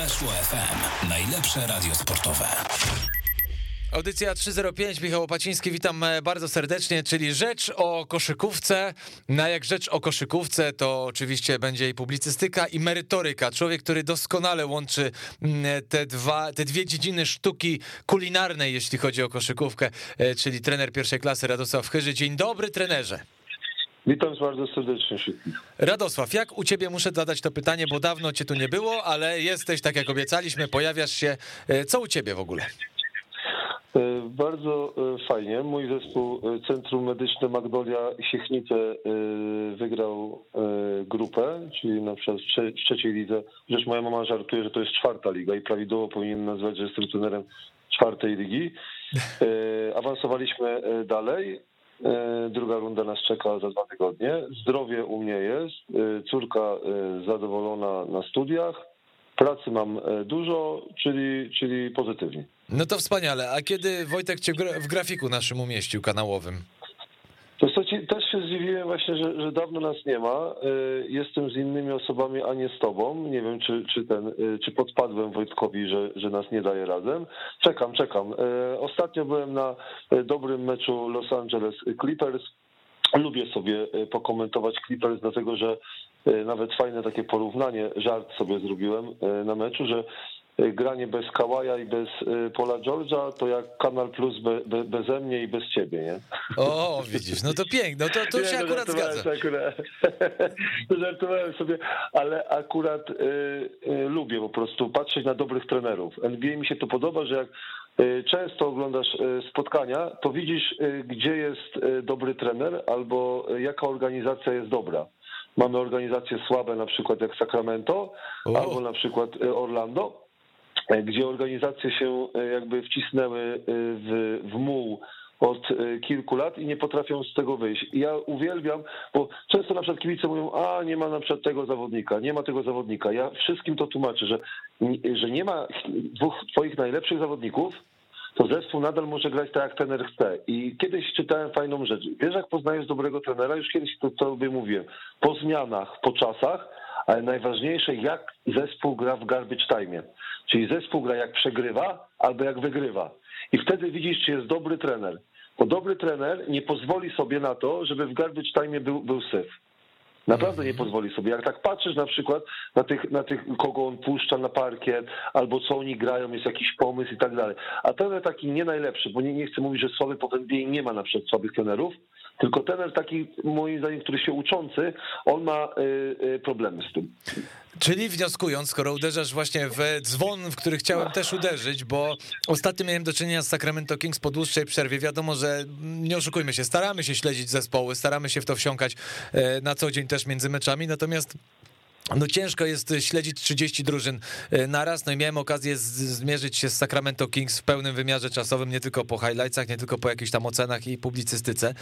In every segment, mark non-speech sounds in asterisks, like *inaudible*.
Weszło FM. Najlepsze radio sportowe. Audycja 305, Michał Opaciński, witam e, bardzo serdecznie, czyli rzecz o koszykówce. Na jak rzecz o koszykówce, to oczywiście będzie i publicystyka, i merytoryka. Człowiek, który doskonale łączy mm, te, dwa, te dwie dziedziny sztuki kulinarnej, jeśli chodzi o koszykówkę, e, czyli trener pierwszej klasy Radosław Chyży. Dzień dobry, trenerze. Witam bardzo serdecznie wszystkich. Radosław, jak u ciebie muszę zadać to pytanie, bo dawno cię tu nie było, ale jesteś, tak jak obiecaliśmy, pojawiasz się. E, co u ciebie w ogóle? E, bardzo e, fajnie. Mój zespół Centrum Medyczne Magnolia Siechnice wygrał grupę, czyli na przykład w trzeciej lidze. Chociaż moja mama żartuje, że to jest czwarta liga i prawidłowo powinien nazwać, że jestem trenerem czwartej ligi. Awansowaliśmy dalej. E, druga runda nas czeka za dwa tygodnie. Zdrowie u mnie jest, e, córka e, zadowolona na studiach, pracy mam dużo, czyli, czyli pozytywnie. No to wspaniale. A kiedy Wojtek cię w grafiku naszym umieścił kanałowym? To też się zdziwiłem właśnie, że, że dawno nas nie ma. Y, jestem z innymi osobami, a nie z tobą. Nie wiem, czy, czy, ten, y, czy podpadłem Wojtkowi, że, że nas nie daje razem. Czekam, czekam. Y, ostatnio byłem na dobrym meczu Los Angeles Clippers. Lubię sobie pokomentować Clippers, dlatego że nawet fajne takie porównanie, żart sobie zrobiłem na meczu, że granie bez Kałaja i bez y, Pola George'a, to jak Kanal Plus be, be, beze mnie i bez ciebie, nie? O, widzisz, no to pięknie, no to, to się no, akurat zgadza. Akurat, *laughs* żartowałem sobie, ale akurat y, y, lubię po prostu patrzeć na dobrych trenerów. NBA mi się to podoba, że jak y, często oglądasz y, spotkania, to widzisz, gdzie jest dobry trener albo jaka organizacja jest dobra. Mamy organizacje słabe, na przykład jak Sacramento, o. albo na przykład Orlando, gdzie organizacje się e, jakby wcisnęły e, w, w muł od kilku lat i nie potrafią z tego wyjść. Ja uwielbiam, bo często na przykład kibice mówią, a nie ma na przykład tego zawodnika, nie ma tego zawodnika. Ja wszystkim to tłumaczę, że, że nie ma dwóch twoich najlepszych zawodników, to zespół nadal może grać tak, jak trener chce. I kiedyś czytałem fajną rzecz. Wiesz, jak poznajesz dobrego trenera? Już kiedyś to sobie mówiłem. Po zmianach, po czasach, ale najważniejsze, jak zespół gra w garbage time. Czyli zespół gra jak przegrywa albo jak wygrywa. I wtedy widzisz, czy jest dobry trener. Bo dobry trener nie pozwoli sobie na to, żeby w garbage time był, był syf. Naprawdę nie pozwoli sobie. Jak tak patrzysz na przykład na tych, na tych, kogo on puszcza na parkiet, albo co oni grają, jest jakiś pomysł i tak dalej. A trener taki nie najlepszy, bo nie, nie chcę mówić, że słaby po NBA nie ma na przykład słabych trenerów, tylko trener taki, moim zdaniem, który się uczący, on ma y, y, problemy z tym. Czyli wnioskując, skoro uderzasz właśnie w dzwon, w który chciałem też uderzyć, bo ostatnio miałem do czynienia z Sacramento Kings po dłuższej przerwie. Wiadomo, że nie oszukujmy się, staramy się śledzić zespoły, staramy się w to wsiąkać e, na co dzień też między meczami, natomiast no ciężko jest śledzić 30 drużyn e, naraz, no i miałem okazję zmierzyć się z Sacramento Kings w pełnym wymiarze czasowym, nie tylko po highlightsach, nie tylko po jakichś tam ocenach i publicystyce.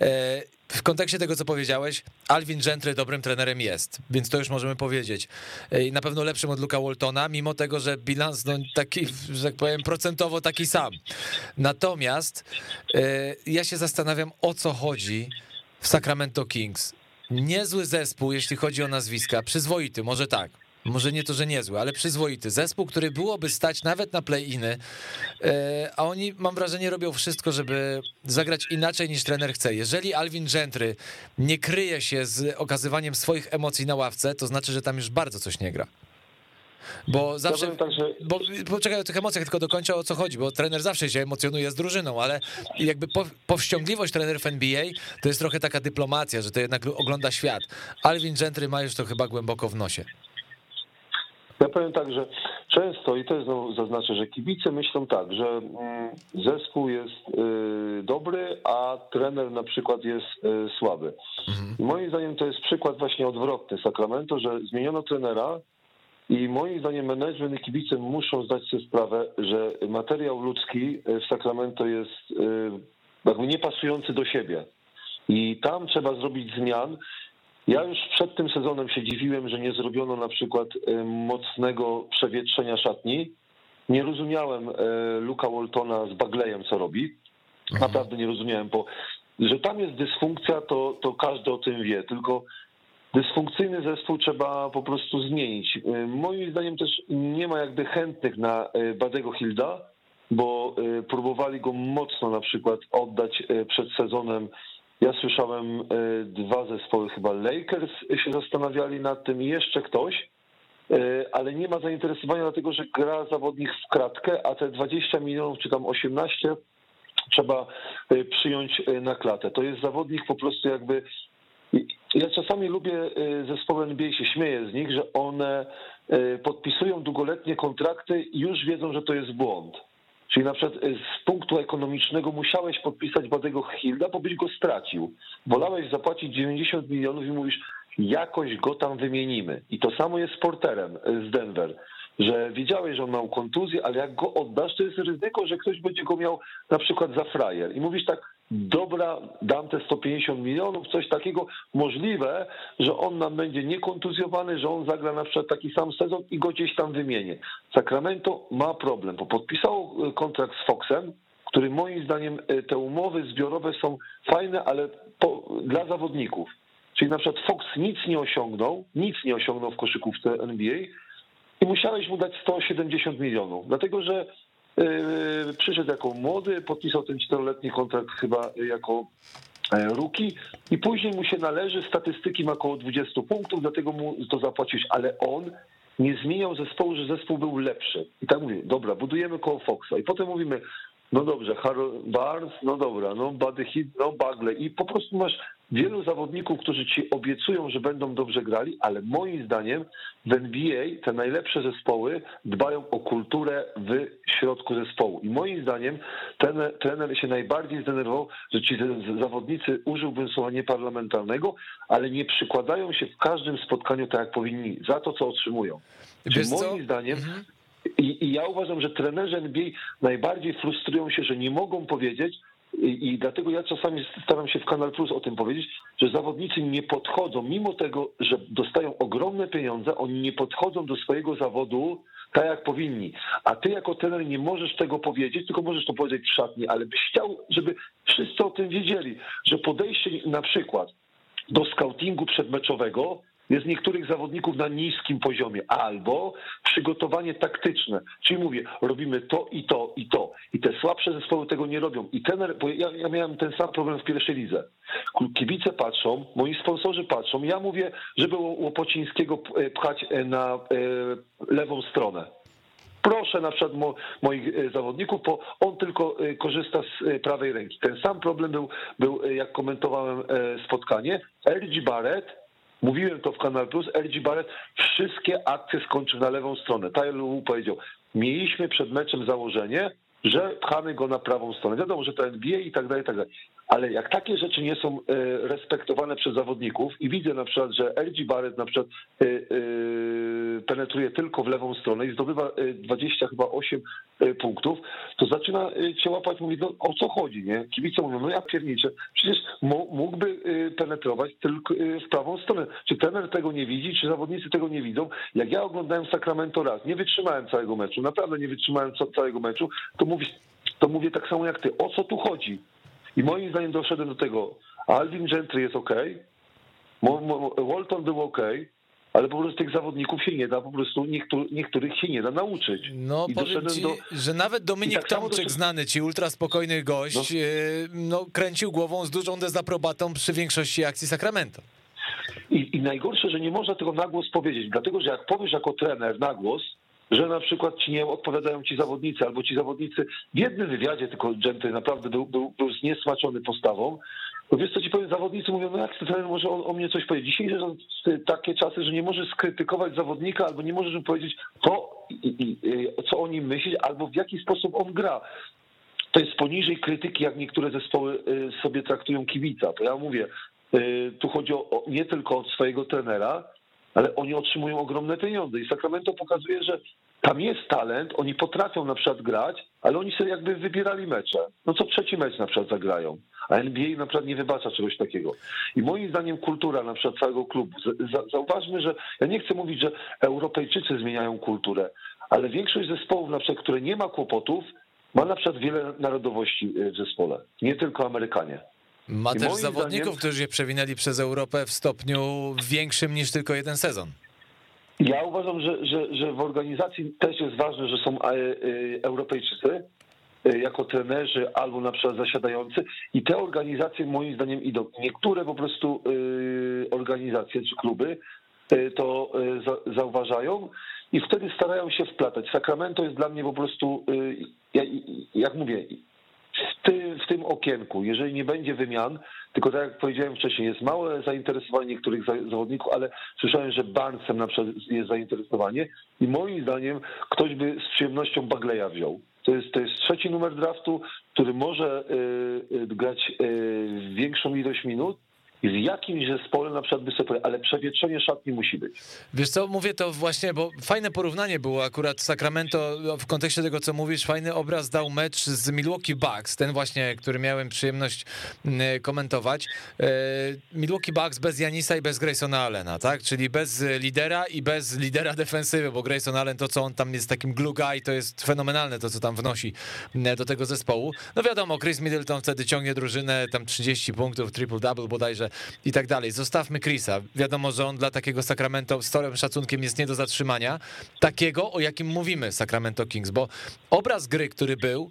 E, w kontekście tego, co powiedziałeś, Alvin Gentry dobrym trenerem jest, więc to już możemy powiedzieć. E, I na pewno lepszym od Luka Waltona, mimo tego, że bilans no, taki, że tak powiem, procentowo taki sam. Natomiast ja się zastanawiam, o co chodzi w Sacramento Kings niezły zespół, jeśli chodzi o nazwiska, przyzwoity, może tak. Może nie to, że niezły, ale przyzwoity. Zespół, który byłoby stać nawet na play-iny, e, a oni, mam wrażenie, robią wszystko, żeby zagrać inaczej niż trener chce. Jeżeli Alvin Gentry nie kryje się z okazywaniem swoich emocji na ławce, to znaczy, że tam już bardzo coś nie gra. Bo zawsze. Ja tak, bo, poczekaj o tych emocjach, tylko dokończę o co chodzi, bo trener zawsze się emocjonuje z drużyną, ale jakby po, powściągliwość trenerów NBA to jest trochę taka dyplomacja, że to jednak ogląda świat. Alvin Gentry ma już to chyba głęboko w nosie. Ja powiem tak, że często, i to jest znowu zaznaczę, że kibice myślą tak, że mm, zespół jest y, dobry, a trener na przykład jest y, słaby. Mhm. Moim zdaniem to jest przykład właśnie odwrotny Sacramento, że zmieniono trenera, i moim zdaniem management i kibice muszą zdać sobie sprawę, że materiał ludzki w Sacramento jest y, jakby niepasujący do siebie. I tam trzeba zrobić zmian. Ja już przed tym sezonem się dziwiłem, że nie zrobiono na przykład y, mocnego przewietrzenia szatni. Nie rozumiałem Luka Waltona z Baglejem, co robi. Mhm. Naprawdę nie rozumiałem, bo że tam jest dysfunkcja, to, to każdy o tym wie. Tylko Dysfunkcyjny zespół trzeba po prostu zmienić. Moim zdaniem też nie ma jakby chętnych na Badego Hilda, bo próbowali go mocno na przykład oddać przed sezonem. Ja słyszałem dwa zespoły, chyba Lakers się zastanawiali nad tym i jeszcze ktoś, ale nie ma zainteresowania dlatego, że gra zawodnik w kratkę, a te 20 milionów czy tam 18 trzeba przyjąć na klatę. To jest zawodnik po prostu jakby ja czasami lubię y, zespoły NBA, się śmieję z nich, że one y, podpisują długoletnie kontrakty i już wiedzą, że to jest błąd. Czyli na przykład y, z punktu ekonomicznego musiałeś podpisać Badego Hilda, bo byś go stracił. Wolałeś zapłacić 90 milionów i mówisz, jakoś go tam wymienimy. I to samo jest z Porterem z Denver, że wiedziałeś, że on miał kontuzję, ale jak go oddasz, to jest ryzyko, że ktoś będzie go miał na przykład za frajer. I mówisz tak, dobra, dam te 150 milionów, coś takiego możliwe, że on nam będzie niekontuzjowany, że on zagra na przykład taki sam sezon i go gdzieś tam wymienię. Sacramento ma problem, bo podpisało e, kontrakt z Foxem, który moim zdaniem e, te umowy zbiorowe są fajne, ale po, dla zawodników. Czyli na przykład Fox nic nie osiągnął, nic nie osiągnął w koszykówce NBA i musiałeś mu dać 170 milionów, dlatego że przyszedł jako młody, podpisał ten czteroletni kontrakt chyba jako e, ruki i później mu się należy, statystyki ma około 20 punktów, dlatego mu to zapłacić, ale on nie zmieniał zespołu, że zespół był lepszy. I tak mówię, dobra, budujemy koło Foxa i potem mówimy, no dobrze, Barnes, no dobra, no Buddy Hit, no Bagley i po prostu masz wielu zawodników, którzy ci obiecują, że będą dobrze grali, ale moim zdaniem w NBA te najlepsze zespoły dbają o kulturę w środku zespołu. I moim zdaniem ten trener się najbardziej zdenerwował, że ci zawodnicy, użyłbym słowa nieparlamentarnego, ale nie przykładają się w każdym spotkaniu tak, jak powinni, za to, co otrzymują. Czyli moim zdaniem mhm. I, I, ja uważam, że trenerzy NBA najbardziej frustrują się, że nie mogą powiedzieć, i, I, dlatego ja czasami staram się w Kanal Plus o tym powiedzieć, że zawodnicy nie podchodzą, mimo tego, że dostają ogromne pieniądze, oni nie podchodzą do swojego zawodu tak, jak powinni. A ty jako trener nie możesz tego powiedzieć, tylko możesz to powiedzieć w szatni, ale byś chciał, żeby wszyscy o tym wiedzieli, że podejście na przykład do scoutingu przedmeczowego jest niektórych zawodników na niskim poziomie, albo przygotowanie taktyczne, czyli mówię, robimy to i to i to. I te słabsze zespoły tego nie robią. I ten, bo ja, ja miałem ten sam problem w pierwszej lidze. Kibice patrzą, moi sponsorzy patrzą, ja mówię, żeby Łopocińskiego e, pchać e, na e, lewą stronę. Proszę na przykład mo, moich zawodników, bo on tylko korzysta z prawej ręki. Ten sam problem był, był jak komentowałem spotkanie. RG Barrett Mówiłem to w Kanal Plus, LG Barrett wszystkie akcje skończył na lewą stronę. Tyler powiedział, mieliśmy przed meczem założenie, że pchamy go na prawą stronę. Wiadomo, że to NBA i tak dalej, i tak dalej. Ale jak takie rzeczy nie są e, respektowane przez zawodników i widzę na przykład, że LG Barrett na przykład e, e, penetruje tylko w lewą stronę i zdobywa 20 chyba 8 punktów, to zaczyna cię łapać, mówi, no o co chodzi, nie? Kibice mówią, no ja pierniczę, przecież mógłby penetrować tylko w prawą stronę. Czy trener tego nie widzi, czy zawodnicy tego nie widzą? Jak ja oglądałem Sacramento raz, nie wytrzymałem całego meczu, naprawdę nie wytrzymałem całego meczu, to to mówię tak samo jak ty, o co tu chodzi? I moim zdaniem doszedłem do tego, Alvin Gentry jest ok, Walton był ok, ale po prostu tych zawodników się nie da, po prostu niektórych się nie da nauczyć. No I powiem ci, do... że nawet Dominik tak Tomczyk, znany ci, ultraspokojny gość, no. E, no. kręcił głową z dużą dezaprobatą przy większości akcji Sacramento. I, I najgorsze, że nie można tego na głos powiedzieć, dlatego że jak powiesz jako trener na głos, że na przykład ci nie odpowiadają ci zawodnicy, albo ci zawodnicy w jednym wywiadzie, tylko Gentry naprawdę był, był, był zniesmaczony postawą, to wiesz co ci powiem, zawodnicy mówią, no jak trener może o, o, mnie coś powiedzieć. Dzisiaj są takie czasy, że nie możesz skrytykować zawodnika, albo nie możesz mu powiedzieć, to, i, co o nim myśleć, albo w jaki sposób on gra. To jest poniżej krytyki, jak niektóre zespoły y, sobie traktują kibica. To ja mówię, y, tu chodzi o, nie tylko od swojego trenera, ale oni otrzymują ogromne pieniądze. I Sacramento pokazuje, że tam jest talent, oni potrafią na przykład grać, ale oni sobie jakby wybierali mecze. No co trzeci mecz na przykład zagrają. A NBA na przykład nie wybacza czegoś takiego. I moim zdaniem kultura na przykład całego klubu. Zauważmy, że ja nie chcę mówić, że Europejczycy zmieniają kulturę, ale większość zespołów na przykład, które nie ma kłopotów, ma na przykład wiele narodowości w zespole. Nie tylko Amerykanie. Ma też zawodników, zdaniem... którzy się przewinęli przez Europę w stopniu większym niż tylko jeden sezon. Ja uważam, że, że, że w organizacji też jest ważne, że są e, e, Europejczycy e, jako trenerzy albo na przykład zasiadający i te organizacje moim zdaniem idą. Niektóre po prostu organizacje czy kluby to zauważają i wtedy starają się wplatać. Sacramento jest dla mnie po prostu, jak mówię, w tym, okienku, jeżeli nie będzie wymian, tylko tak jak powiedziałem wcześniej, jest małe zainteresowanie niektórych zawodników, ale słyszałem, że Barnesem na przykład jest zainteresowanie i moim zdaniem ktoś by z przyjemnością Bagleya wziął. To jest, to jest trzeci numer draftu, który może y, y, grać y, większą ilość minut i w jakimś zespole na przykład sobie, ale przewietrzenie szatni musi być. Wiesz co, mówię to właśnie, bo fajne porównanie było akurat Sacramento w kontekście tego, co mówisz, fajny obraz dał mecz z Milwaukee Bucks, ten właśnie, który miałem przyjemność mm, komentować. E, Milwaukee Bucks bez Janisa i bez Graysona Allena, tak? Czyli bez lidera i bez lidera defensywy, bo Grayson Allen, to co on tam jest takim glue guy, to jest fenomenalne to, co tam wnosi mm, do tego zespołu. No wiadomo, Chris Middleton wtedy ciągnie drużynę, tam 30 punktów, triple-double bodajże i tak dalej. Zostawmy Chrisa. Wiadomo, że on dla takiego Sacramento z torem szacunkiem jest nie do zatrzymania. Takiego, o jakim mówimy Sacramento Kings, bo obraz gry, który był,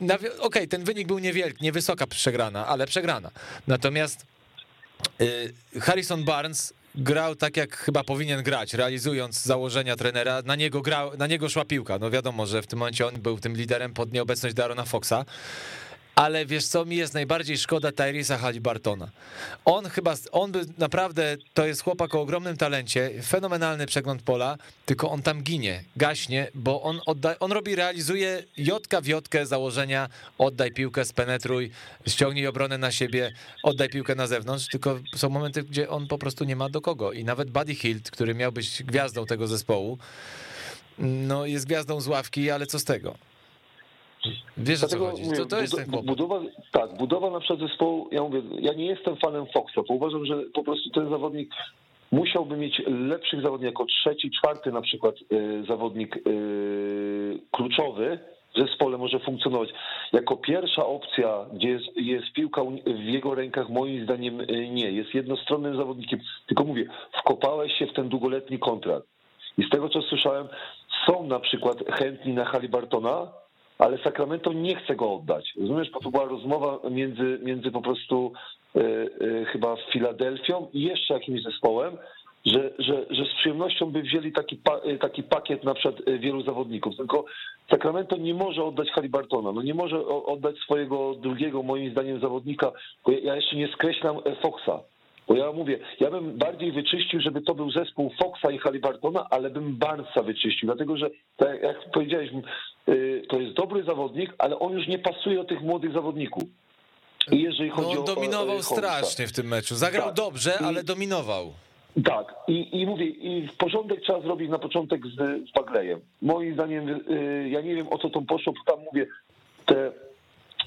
okej, okay, ten wynik był niewielki, niewysoka przegrana, ale przegrana. Natomiast y, Harrison Barnes grał tak, jak chyba powinien grać, realizując założenia trenera. Na niego, grał, na niego szła piłka. No wiadomo, że w tym momencie on był tym liderem pod nieobecność Darona Foxa ale wiesz co, mi jest najbardziej szkoda Tyrisa Halibartona. On chyba, on by naprawdę, to jest chłopak o ogromnym talencie, fenomenalny przegląd pola, tylko on tam ginie, gaśnie, bo on, odda, on robi, realizuje jotka w jotkę założenia, oddaj piłkę, spenetruj, ściągnij obronę na siebie, oddaj piłkę na zewnątrz, tylko są momenty, gdzie on po prostu nie ma do kogo i nawet Buddy Hilt, który miał być gwiazdą tego zespołu, no jest gwiazdą z ławki, ale co z tego? Wiesz o co chodzi, to, to jest ten budowa, Tak, budowa na przykład zespołu, ja mówię, ja nie jestem fanem Foxa, bo uważam, że po prostu ten zawodnik musiałby mieć lepszych zawodników, jako trzeci, czwarty na przykład y, zawodnik y, kluczowy, w zespole może funkcjonować. Jako pierwsza opcja, gdzie jest, jest piłka w jego rękach, moim zdaniem y, nie. Jest jednostronnym zawodnikiem. Tylko mówię, wkopałeś się w ten długoletni kontrakt. I z tego, co słyszałem, są na przykład chętni na Halibartona, ale Sacramento nie chce go oddać. Rozumiesz, bo to była rozmowa między, między po prostu y, y, chyba Filadelfią i jeszcze jakimś zespołem, że, że, że z przyjemnością by wzięli taki, pa, taki pakiet na przykład wielu zawodników. Tylko Sacramento nie może oddać Halibartona, no nie może oddać swojego drugiego, moim zdaniem, zawodnika, ja jeszcze nie skreślam Foxa. Bo ja mówię, ja bym bardziej wyczyścił, żeby to był zespół Foxa i Halibartona, ale bym Barnesa wyczyścił, dlatego że, tak jak powiedziałeś, y, to jest dobry zawodnik, ale on już nie pasuje do tych młodych zawodników. I jeżeli chodzi no on dominował o, strasznie w tym meczu. Zagrał tak. dobrze, ale dominował. Tak, I, i mówię, i porządek trzeba zrobić na początek z, z Baglejem. Moim zdaniem, y, ja nie wiem o co to poszło, tam mówię, te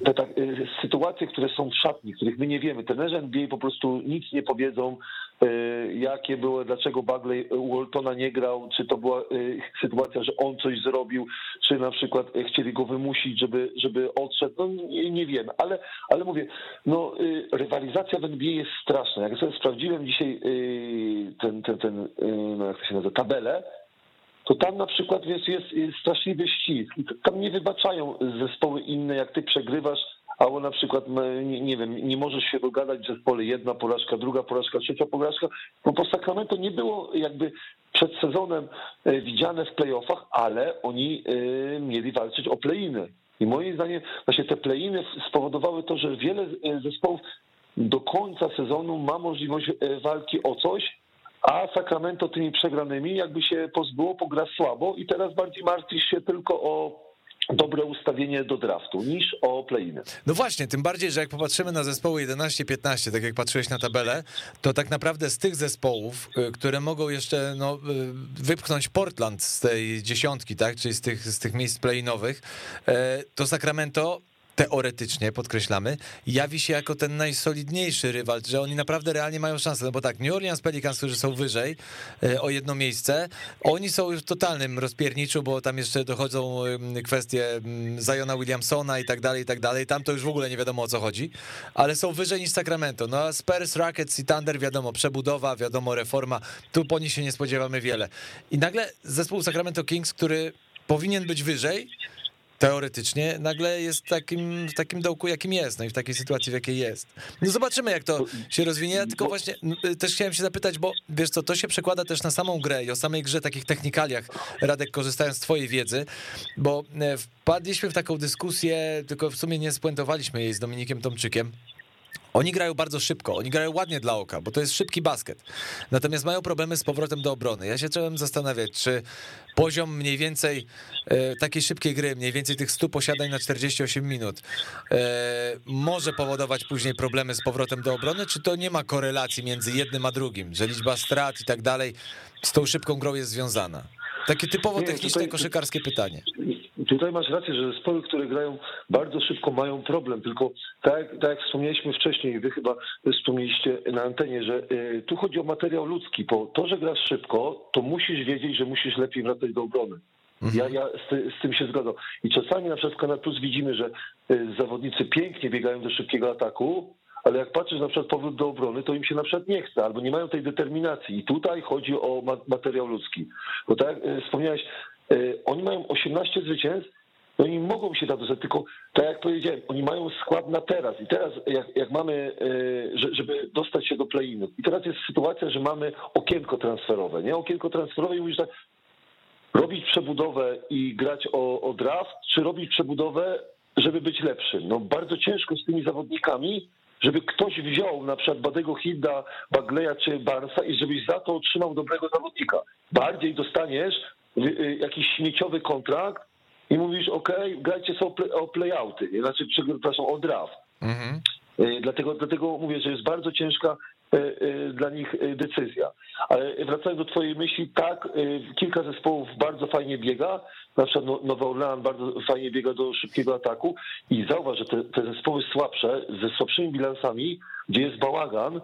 te tak, y, sytuacje, które są w szatni, których my nie wiemy. Trenerzy NBA po prostu nic nie powiedzą, y, jakie były, dlaczego Bagley Waltona nie grał, czy to była y, sytuacja, że on coś zrobił, czy na przykład chcieli go wymusić, żeby, żeby odszedł. No nie, nie wiemy, ale, ale mówię, no rywalizacja w NBA jest straszna. Jak sobie sprawdziłem dzisiaj ten, ten, ten no jak to się nazywa, tabelę, to tam na przykład jest, jest, jest straszliwy ścisk. Tam nie wybaczają zespoły inne, jak ty przegrywasz, albo na przykład, nie, nie wiem, nie możesz się dogadać w zespole jedna porażka, druga porażka, trzecia porażka, bo po Sacramento nie było jakby przed sezonem e, widziane w playoffach, ale oni e, mieli walczyć o playiny. I moim zdaniem właśnie te playiny spowodowały to, że wiele e, zespołów do końca sezonu ma możliwość walki o coś, a Sacramento tymi przegranymi jakby się pozbyło, pogra słabo i teraz bardziej martwisz się tylko o dobre ustawienie do draftu niż o play-iny. No właśnie, tym bardziej, że jak popatrzymy na zespoły 11-15, tak jak patrzyłeś na tabelę, to tak naprawdę z tych zespołów, y, które mogą jeszcze no, y, wypchnąć Portland z tej dziesiątki, tak, czyli z tych, z tych miejsc play-inowych, y, to Sacramento teoretycznie, podkreślamy, jawi się jako ten najsolidniejszy rywal, że oni naprawdę realnie mają szansę, no bo tak, New Orleans Pelicans, którzy są wyżej e, o jedno miejsce, oni są już w totalnym rozpierniczu, bo tam jeszcze dochodzą kwestie Zajona Williamsona i tak dalej, i tak dalej, tam to już w ogóle nie wiadomo o co chodzi, ale są wyżej niż Sacramento, no a Spurs, Rockets i Thunder, wiadomo, przebudowa, wiadomo, reforma, tu po nich się nie spodziewamy wiele. I nagle zespół Sacramento Kings, który powinien być wyżej, teoretycznie nagle jest takim, w takim dołku, jakim jest, no i w takiej sytuacji, w jakiej jest. No zobaczymy, jak to się rozwinie, ja tylko właśnie y, też chciałem się zapytać, bo wiesz co, to się przekłada też na samą grę i o samej grze, takich technikaliach, Radek, korzystając z twojej wiedzy, bo e, wpadliśmy w taką dyskusję, tylko w sumie nie spuentowaliśmy jej z Dominikiem Tomczykiem, oni grają bardzo szybko, oni grają ładnie dla oka, bo to jest szybki basket. Natomiast mają problemy z powrotem do obrony. Ja się zacząłem zastanawiać, czy poziom mniej więcej e, takiej szybkiej gry, mniej więcej tych 100 posiadań na 48 minut, e, może powodować później problemy z powrotem do obrony, czy to nie ma korelacji między jednym a drugim, że liczba strat i tak dalej z tą szybką grą jest związana? Takie typowo techniczne, koszykarskie pytanie. Tutaj masz rację, że zespoły, które grają bardzo szybko mają problem, tylko tak, tak jak wspomnieliśmy wcześniej, wy chyba wspomnieliście na antenie, że y, tu chodzi o materiał ludzki, bo to, że grasz szybko, to musisz wiedzieć, że musisz lepiej wracać do obrony. Mhm. Ja, ja z, z, tym się zgadzam. I czasami na przykład Kanal Plus widzimy, że y, zawodnicy pięknie biegają do szybkiego ataku, ale jak patrzysz na przykład powrót do obrony, to im się na przykład nie chce, albo nie mają tej determinacji. I tutaj chodzi o materiał ludzki. Bo tak jak y, wspomniałeś, oni mają 18 zwycięstw, no oni mogą się zadostać, tylko tak jak powiedziałem, oni mają skład na teraz. I teraz jak, jak mamy, y, żeby dostać się do play-inów. I teraz jest sytuacja, że mamy okienko transferowe, nie? Okienko transferowe i mówisz tak, robić przebudowę i grać o, o draft, czy robić przebudowę, żeby być lepszym? No bardzo ciężko z tymi zawodnikami, żeby ktoś wziął na przykład Badego Hilda, Bagleya czy Barnesa i żebyś za to otrzymał dobrego zawodnika. Bardziej dostaniesz jakiś śmieciowy kontrakt i mówisz, ok, grajcie sobie o playouty, znaczy, przepraszam, o draft. Mhm. Y, dlatego, dlatego mówię, że jest bardzo ciężka dla nich decyzja. Ale wracając do twojej myśli, tak, kilka zespołów bardzo fajnie biega, na przykład no, Nowy Orlean bardzo fajnie biega do szybkiego ataku i zauważ, że te, te zespoły słabsze, ze słabszymi bilansami, gdzie jest bałagan,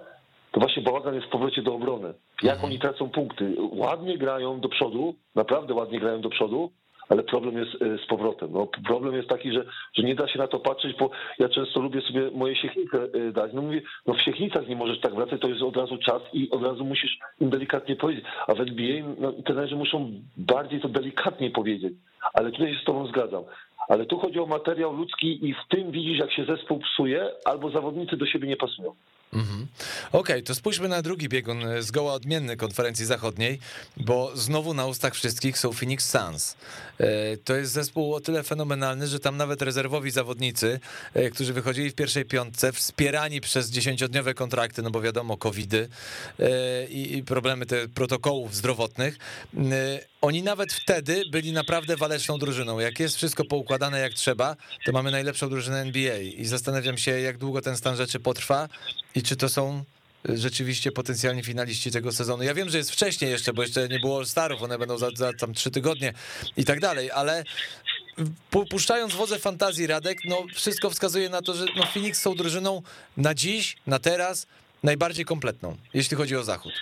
to właśnie bałagan jest w powrocie do obrony. Jak mhm. oni tracą punkty? Ładnie grają do przodu, naprawdę ładnie grają do przodu, ale problem jest e, z powrotem. No, problem jest taki, że, że nie da się na to patrzeć, bo ja często lubię sobie moje siechnice e, dać. No mówię, no w siechnicach nie możesz tak wracać, to jest od razu czas i od razu musisz im delikatnie powiedzieć. A w NBA no, trenerzy muszą bardziej to delikatnie powiedzieć. Ale tutaj się z tobą zgadzam. Ale tu chodzi o materiał ludzki i w tym widzisz, jak się zespół psuje, albo zawodnicy do siebie nie pasują. Mhm. Okej, okay, to spójrzmy na drugi biegun e, zgoła odmienny konferencji zachodniej, bo znowu na ustach wszystkich są Phoenix Suns. E, to jest zespół o tyle fenomenalny, że tam nawet rezerwowi zawodnicy, e, którzy wychodzili w pierwszej piątce, wspierani przez dziesięciodniowe kontrakty, no bo wiadomo, covidy i problemy te protokołów zdrowotnych, oni nawet wtedy byli naprawdę waleczną drużyną. Jak jest wszystko poukładane jak trzeba, to mamy najlepszą drużynę NBA i zastanawiam się, jak długo ten stan rzeczy potrwa i czy to są rzeczywiście potencjalni finaliści tego sezonu. Ja wiem, że jest wcześniej jeszcze, bo jeszcze nie było starów, one będą za, za tam trzy tygodnie i tak dalej, ale puszczając wodze fantazji Radek, no wszystko wskazuje na to, że no Phoenix są drużyną na dziś, na teraz najbardziej kompletną, jeśli chodzi o Zachód.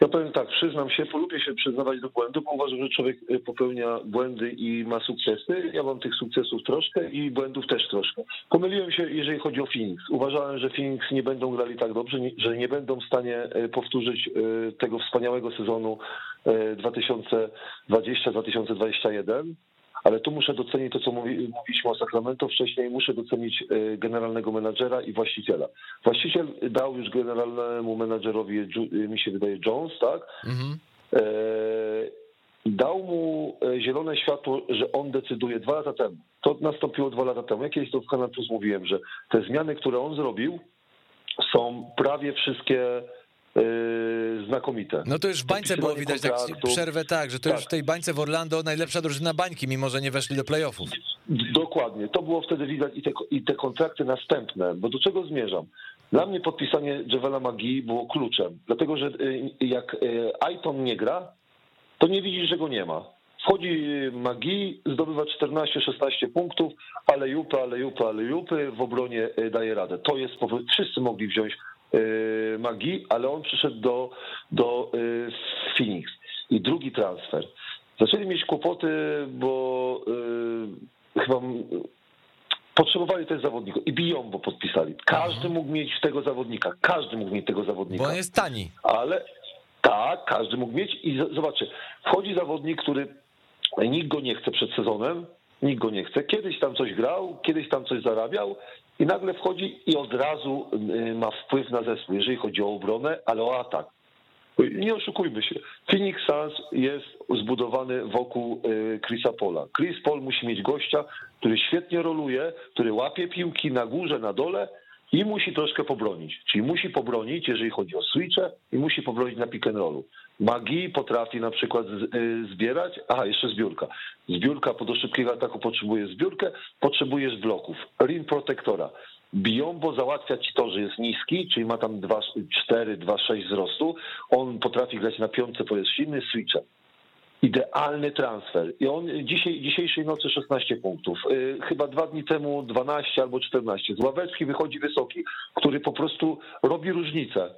Ja powiem tak, przyznam się, polubię się przyznawać do błędu, bo uważam, że człowiek y, popełnia błędy i ma sukcesy. Ja mam tych sukcesów troszkę i błędów też troszkę. Pomyliłem się, jeżeli chodzi o Phoenix. Uważałem, że Phoenix nie będą grali tak dobrze, że nie będą w stanie y, powtórzyć y, tego wspaniałego sezonu 2020-2021 ale tu muszę docenić to, co mówi, mówiliśmy o Sacramento wcześniej, muszę docenić e, generalnego menadżera i właściciela. Właściciel dał już generalnemu menadżerowi, e, mi się wydaje, Jones, tak? Mhm. E, dał mu zielone światło, że on decyduje dwa lata temu. To nastąpiło dwa lata temu. Jakieś to w Kanal Plus mówiłem, że te zmiany, które on zrobił, są prawie wszystkie znakomite. No to już w bańce było widać tak przerwę tak, że to tak. już w tej bańce w Orlando najlepsza drużyna bańki, mimo że nie weszli do playoffów. Dokładnie, to było wtedy widać i te, i te kontrakty następne, bo do czego zmierzam? Dla mnie podpisanie Javela Magii było kluczem, dlatego że y, jak y, Aiton nie gra, to nie widzisz, że go nie ma. Wchodzi Magi, zdobywa 14-16 punktów, ale jupy, ale jupy, ale jupy, w obronie daje radę. To jest, wszyscy mogli wziąć Magi, ale on przyszedł do, do Phoenix. I drugi transfer. Zaczęli mieć kłopoty, bo chyba potrzebowali też zawodników i biją, bo podpisali. Każdy mógł mieć tego zawodnika, każdy mógł mieć tego zawodnika. Bo on jest tani. Ale tak, każdy mógł mieć i zobaczcie, wchodzi zawodnik, który nikt go nie chce przed sezonem, nikt go nie chce. Kiedyś tam coś grał, kiedyś tam coś zarabiał i nagle wchodzi i od razu y, ma wpływ na zespół, jeżeli chodzi o obronę, ale o atak. Nie oszukujmy się. Phoenix Suns jest zbudowany wokół y, Chrisa Pola. Chris Paul musi mieć gościa, który świetnie roluje, który łapie piłki na górze, na dole i musi troszkę pobronić. Czyli musi pobronić, jeżeli chodzi o switche i musi pobronić na pick and rollu. Magi potrafi na przykład y, zbierać, aha, jeszcze zbiórka. Zbiórka po do szybkiego ataku potrzebuje zbiórkę, potrzebujesz bloków, rim protektora. Biombo załatwia ci to, że jest niski, czyli ma tam 2,4, 2,6 wzrostu. On potrafi grać na piątce, bo jest silny, switcher. Idealny transfer. I on dzisiaj, dzisiejszej nocy 16 punktów. Y, chyba dwa dni temu 12 albo 14. Z ławeczki wychodzi wysoki, który po prostu robi różnicę.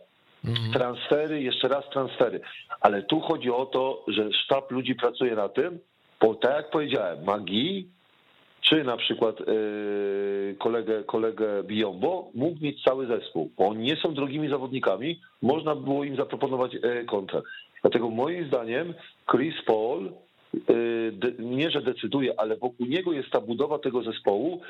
Mhm. Transfery, jeszcze raz transfery. Ale tu chodzi o to, że sztab ludzi pracuje na tym, bo tak jak powiedziałem, magii czy na przykład yy, kolegę, kolegę Biombo, mógł mieć cały zespół. Bo oni nie są drogimi zawodnikami, można było im zaproponować yy, kontrakt. Dlatego moim zdaniem Chris Paul yy, nie, że decyduje, ale wokół niego jest ta budowa tego zespołu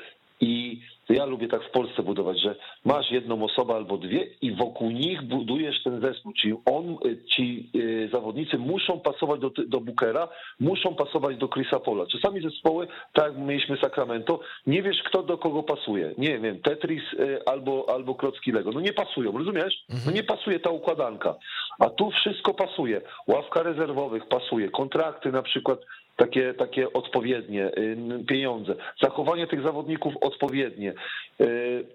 i ja lubię tak w Polsce budować, że masz jedną osobę albo dwie i wokół nich budujesz ten zespół. Czyli on, ci y, zawodnicy muszą pasować do, do Bookera, muszą pasować do Chrisa Pola. Czasami zespoły, tak jak mieliśmy Sacramento, nie wiesz kto do kogo pasuje. Nie wiem, Tetris y, albo, albo Klocki Lego. No nie pasują, rozumiesz? No mhm. nie pasuje ta układanka. A tu wszystko pasuje. Ławka rezerwowych pasuje, kontrakty na przykład takie, takie odpowiednie y, pieniądze, zachowanie tych zawodników odpowiednie. Y,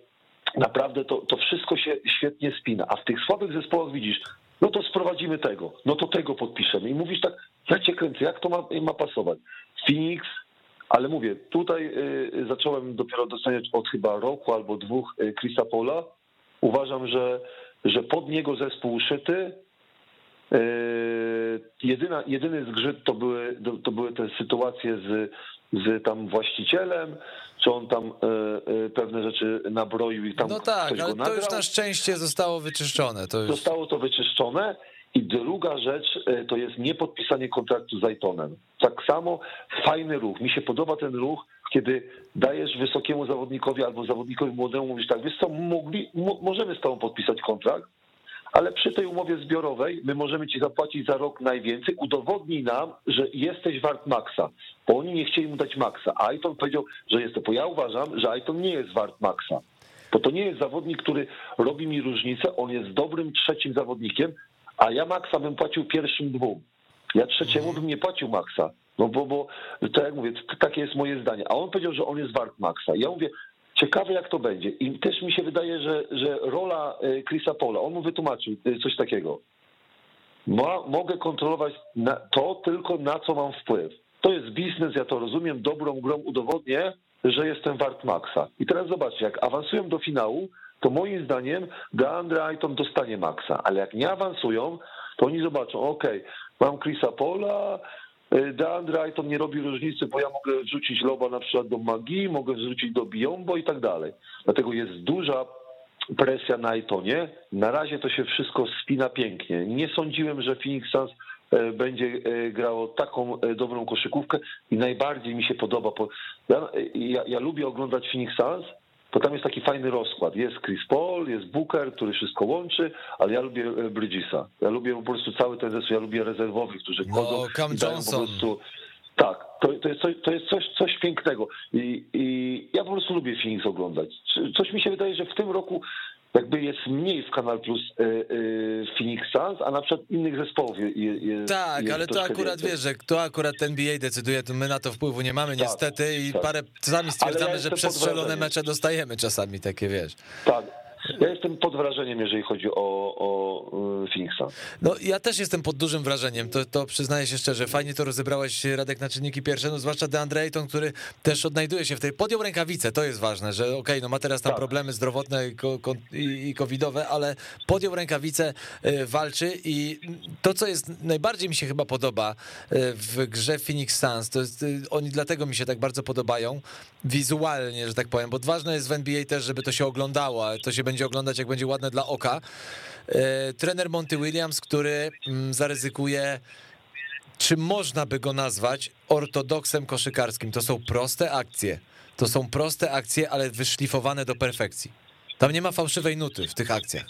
naprawdę to, to wszystko się świetnie spina. A w tych słabych zespołach widzisz, no to sprowadzimy tego, no to tego podpiszemy. I mówisz tak, ja cię kręcę, jak to ma, ma pasować? Phoenix, ale mówię, tutaj y, zacząłem dopiero doceniać od chyba roku albo dwóch Chrisa Pola. Uważam, że, że pod niego zespół uszyty, E, jedyna, jedyny zgrzyt to były, to były te sytuacje z, z tam właścicielem, czy on tam e, e, pewne rzeczy nabroił i tam No tak, ale to już na szczęście zostało wyczyszczone. To już... Zostało to wyczyszczone. I druga rzecz to jest niepodpisanie kontraktu z Aitonem. Tak samo fajny ruch. Mi się podoba ten ruch, kiedy dajesz wysokiemu zawodnikowi albo zawodnikowi młodemu, mówisz tak, wiesz co, mogli, możemy z tobą podpisać kontrakt, ale przy tej umowie zbiorowej my możemy ci zapłacić za rok najwięcej, udowodnij nam, że jesteś wart maksa, bo oni nie chcieli mu dać maksa, Aiton powiedział, że jest to, bo ja uważam, że Aiton nie jest wart maksa, bo to nie jest zawodnik, który robi mi różnicę, on jest dobrym trzecim zawodnikiem, a ja maksa bym płacił pierwszym dwóm. Ja trzeciemu bym nie płacił maksa. No bo, bo tak jak mówię, takie jest moje zdanie. A on powiedział, że on jest wart maksa. Ja mówię, Ciekawe jak to będzie. I też mi się wydaje, że, że rola e, Chrisa Pola, on mu wytłumaczył e, coś takiego. Ma, mogę kontrolować to tylko na co mam wpływ. To jest biznes, ja to rozumiem, dobrą grą udowodnię, że jestem wart maksa. I teraz zobaczcie, jak awansują do finału, to moim zdaniem DeAndre Ayton dostanie maksa, ale jak nie awansują, to oni zobaczą, ok, mam Chrisa Pola, DeAndre Ayton nie robi różnicy, bo ja mogę wrzucić loba na przykład do Magii, mogę wrzucić do Biombo i tak dalej. Dlatego jest duża presja na Aytonie. Na razie to się wszystko spina pięknie. Nie sądziłem, że Phoenix Suns e, będzie e, grało taką dobrą koszykówkę i najbardziej mi się podoba. Ja, ja, ja lubię oglądać Phoenix Suns, to tam jest taki fajny rozkład. Jest Chris Paul, jest Booker, który wszystko łączy, ale ja lubię e, Bridgesa. Ja lubię po prostu cały ten zespół, ja lubię rezerwowych, którzy no, chodzą Cam i Johnson. po prostu... Tak, to, to jest, coś, to jest coś, coś pięknego I, I ja po prostu lubię Phoenix oglądać. Coś mi się wydaje, że w tym roku jakby jest mniej w Kanal Plus y, y, Phoenix Suns, a na przykład innych zespołów jest Tak, jest ale to akurat wiesz, że to akurat NBA decyduje, to my na to wpływu nie mamy tak, niestety i tak. parę sami stwierdzamy, że przestrzelone mecze dostajemy czasami takie, wiesz. Tak, Ja jestem pod wrażeniem, jeżeli chodzi o, o y, Phoenixa. No ja też jestem pod dużym wrażeniem, to, to przyznaję się szczerze. Fajnie to rozebrałeś, Radek, na czynniki pierwsze, no zwłaszcza DeAndre Ayton, który też odnajduje się w tej... Podjął rękawice, to jest ważne, że okej, okay, no ma teraz tam tak. problemy zdrowotne i, covidowe, ale podjął rękawice, y, walczy i to, co jest najbardziej mi się chyba podoba y, w grze Phoenix Suns, to jest, oni dlatego mi się tak bardzo podobają, wizualnie, że tak powiem, bo ważne jest w NBA też, żeby to się oglądało, to się będzie oglądać, jak będzie ładne dla oka. E, trener Monty Williams, który mm, zaryzykuje czy można by go nazwać ortodoksem koszykarskim? To są proste akcje. To są proste akcje, ale wyszlifowane do perfekcji. Tam nie ma fałszywej nuty w tych akcjach.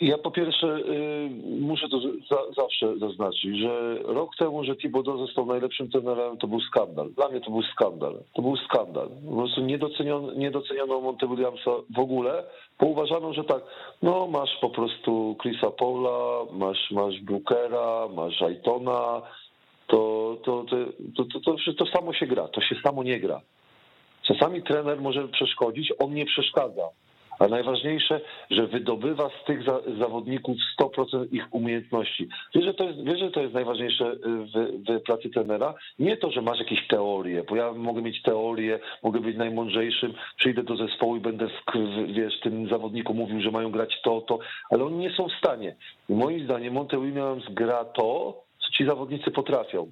Ja po pierwsze y, muszę to za, zawsze zaznaczyć, że rok temu, że Thibodeau został najlepszym trenerem, to był skandal. Dla mnie to był skandal. To był skandal. Po prostu nie doceniono, nie doceniono Monte Williamsa w ogóle, bo uważano, że tak, no masz po prostu Chrisa Paula, masz, masz Brookera, masz Aitona, to, to, to, to, to, samo się gra, to się samo nie gra. Czasami trener może przeszkodzić, on nie przeszkadza a najważniejsze, że wydobywa z tych za, zawodników 100% ich umiejętności. Wiesz, że to jest, wiesz, że to jest najważniejsze w, w pracy trenera? Nie to, że masz jakieś teorie, bo ja mogę mieć teorię, mogę być najmądrzejszym, przyjdę do zespołu i będę w, wiesz, tym zawodnikom mówił, że mają grać to, to, ale oni nie są w stanie. I moim zdaniem Monte Williams gra to, co ci zawodnicy potrafią.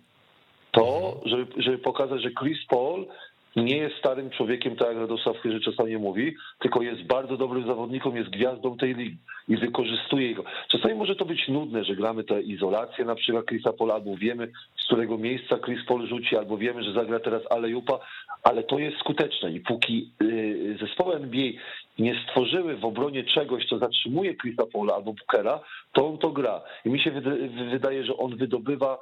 To, żeby, żeby pokazać, że Chris Paul nie jest starym człowiekiem, tak jak Radosław że czasami mówi, tylko jest bardzo dobrym zawodnikiem, jest gwiazdą tej ligi i wykorzystuje go. Czasami może to być nudne, że gramy tę izolację na przykład Chrisa Pola, albo wiemy, z którego miejsca Chris Paul rzuci, albo wiemy, że zagra teraz Alejupa, ale to jest skuteczne i póki y, zespoły NBA nie stworzyły w obronie czegoś, co zatrzymuje Chrisa Paula albo Bookera, to on to gra. I mi się wydaje, że on wydobywa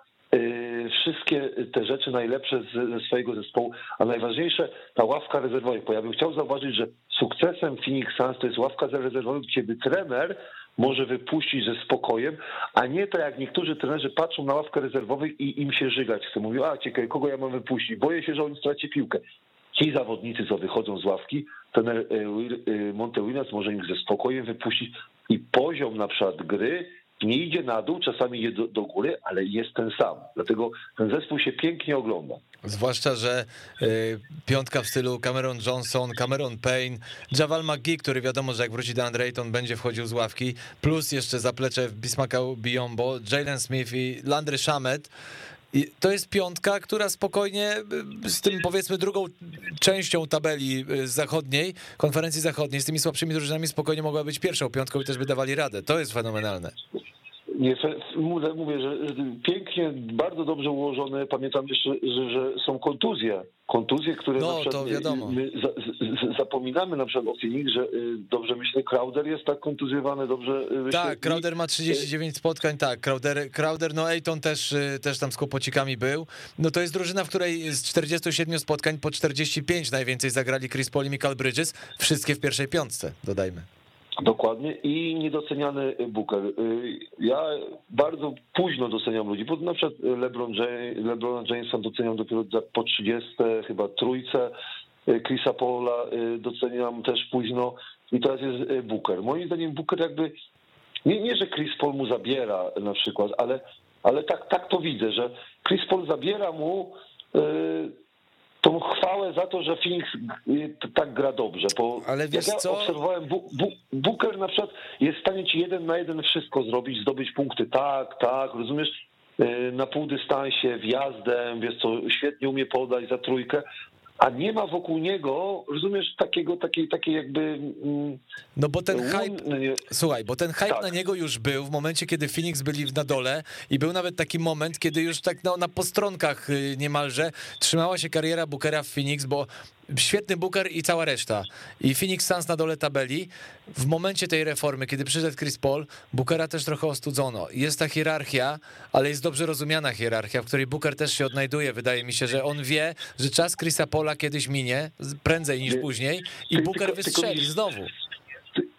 wszystkie te rzeczy najlepsze ze swojego zespołu, a najważniejsze ta ławka rezerwowych, bo ja bym chciał zauważyć, że sukcesem Phoenix Suns to jest ławka rezerwowych, gdzie trener może wypuścić ze spokojem, a nie tak jak niektórzy trenerzy patrzą na ławkę rezerwowych i im się żygać chce. Mówią, a ciekawe, kogo ja mam wypuścić? Boję się, że on straci piłkę. Ci zawodnicy, co wychodzą z ławki, trener y, y, Monte Williams może ich ze spokojem wypuścić i poziom na przykład gry nie idzie na dół, czasami idzie do, do, góry, ale jest ten sam. Dlatego ten zespół się pięknie ogląda. Zwłaszcza, że y, piątka w stylu Cameron Johnson, Cameron Payne, Javal McGee, który wiadomo, że jak wróci do Andrejton będzie wchodził z ławki, plus jeszcze zaplecze Bismaka Biombo, Jalen Smith i Landry Shamet. I to jest piątka, która spokojnie y, z tym powiedzmy drugą częścią tabeli y, zachodniej, konferencji zachodniej, z tymi słabszymi drużynami spokojnie mogła być pierwszą piątką i też by dawali radę. To jest fenomenalne. Nie, mówię, że pięknie, bardzo dobrze ułożone. Pamiętam jeszcze, że, że są kontuzje. Kontuzje, które no, to wiadomo. my zapominamy na przykład o Phoenix, że y, dobrze myślę, Crowder jest tak kontuzjowany, dobrze myślę. Tak, Crowder ma 39 spotkań, tak, Crowder, Crowder no Ejton też, y, też tam z kłopocikami był. No to jest drużyna, w której z 47 spotkań po 45 najwięcej zagrali Chris Paul i Michael Bridges, wszystkie w pierwszej piątce, dodajmy. Dokładnie i niedoceniany Booker. Y, ja bardzo późno doceniam ludzi, bo na przykład LeBron, James, LeBron Jamesa doceniam dopiero po 30, chyba trójce, y, Chrisa Paula y, doceniam też późno i teraz jest Booker. Moim zdaniem Booker jakby, nie, nie że Chris Paul mu zabiera na przykład, ale, ale tak, tak to widzę, że Chris Paul zabiera mu tą chwałę za to, że Phoenix y, tak gra dobrze. Bo Ale wiesz jak ja co? obserwowałem, Booker na przykład jest w stanie ci jeden na jeden wszystko zrobić, zdobyć punkty. Tak, tak, rozumiesz? Y, na półdystansie, wjazdem, wiesz co, świetnie umie podać za trójkę, a nie ma wokół niego, rozumiesz, takiego, takiej, takiej jakby... Mm, no bo ten hype, słuchaj, bo ten hype tak. na niego już był w momencie, kiedy Phoenix byli na dole i był nawet taki moment, kiedy już tak no, na postronkach y, niemalże trzymała się kariera Bookera w Phoenix, bo świetny Booker i cała reszta. I Phoenix Suns na dole tabeli. W momencie tej reformy, kiedy przyszedł Chris Paul, Bookera też trochę ostudzono. Jest ta hierarchia, ale jest dobrze rozumiana hierarchia, w której Booker też się odnajduje. Wydaje mi się, że on wie, że czas Chrisa Paula kiedyś minie, prędzej niż później i Booker wystrzeli znowu.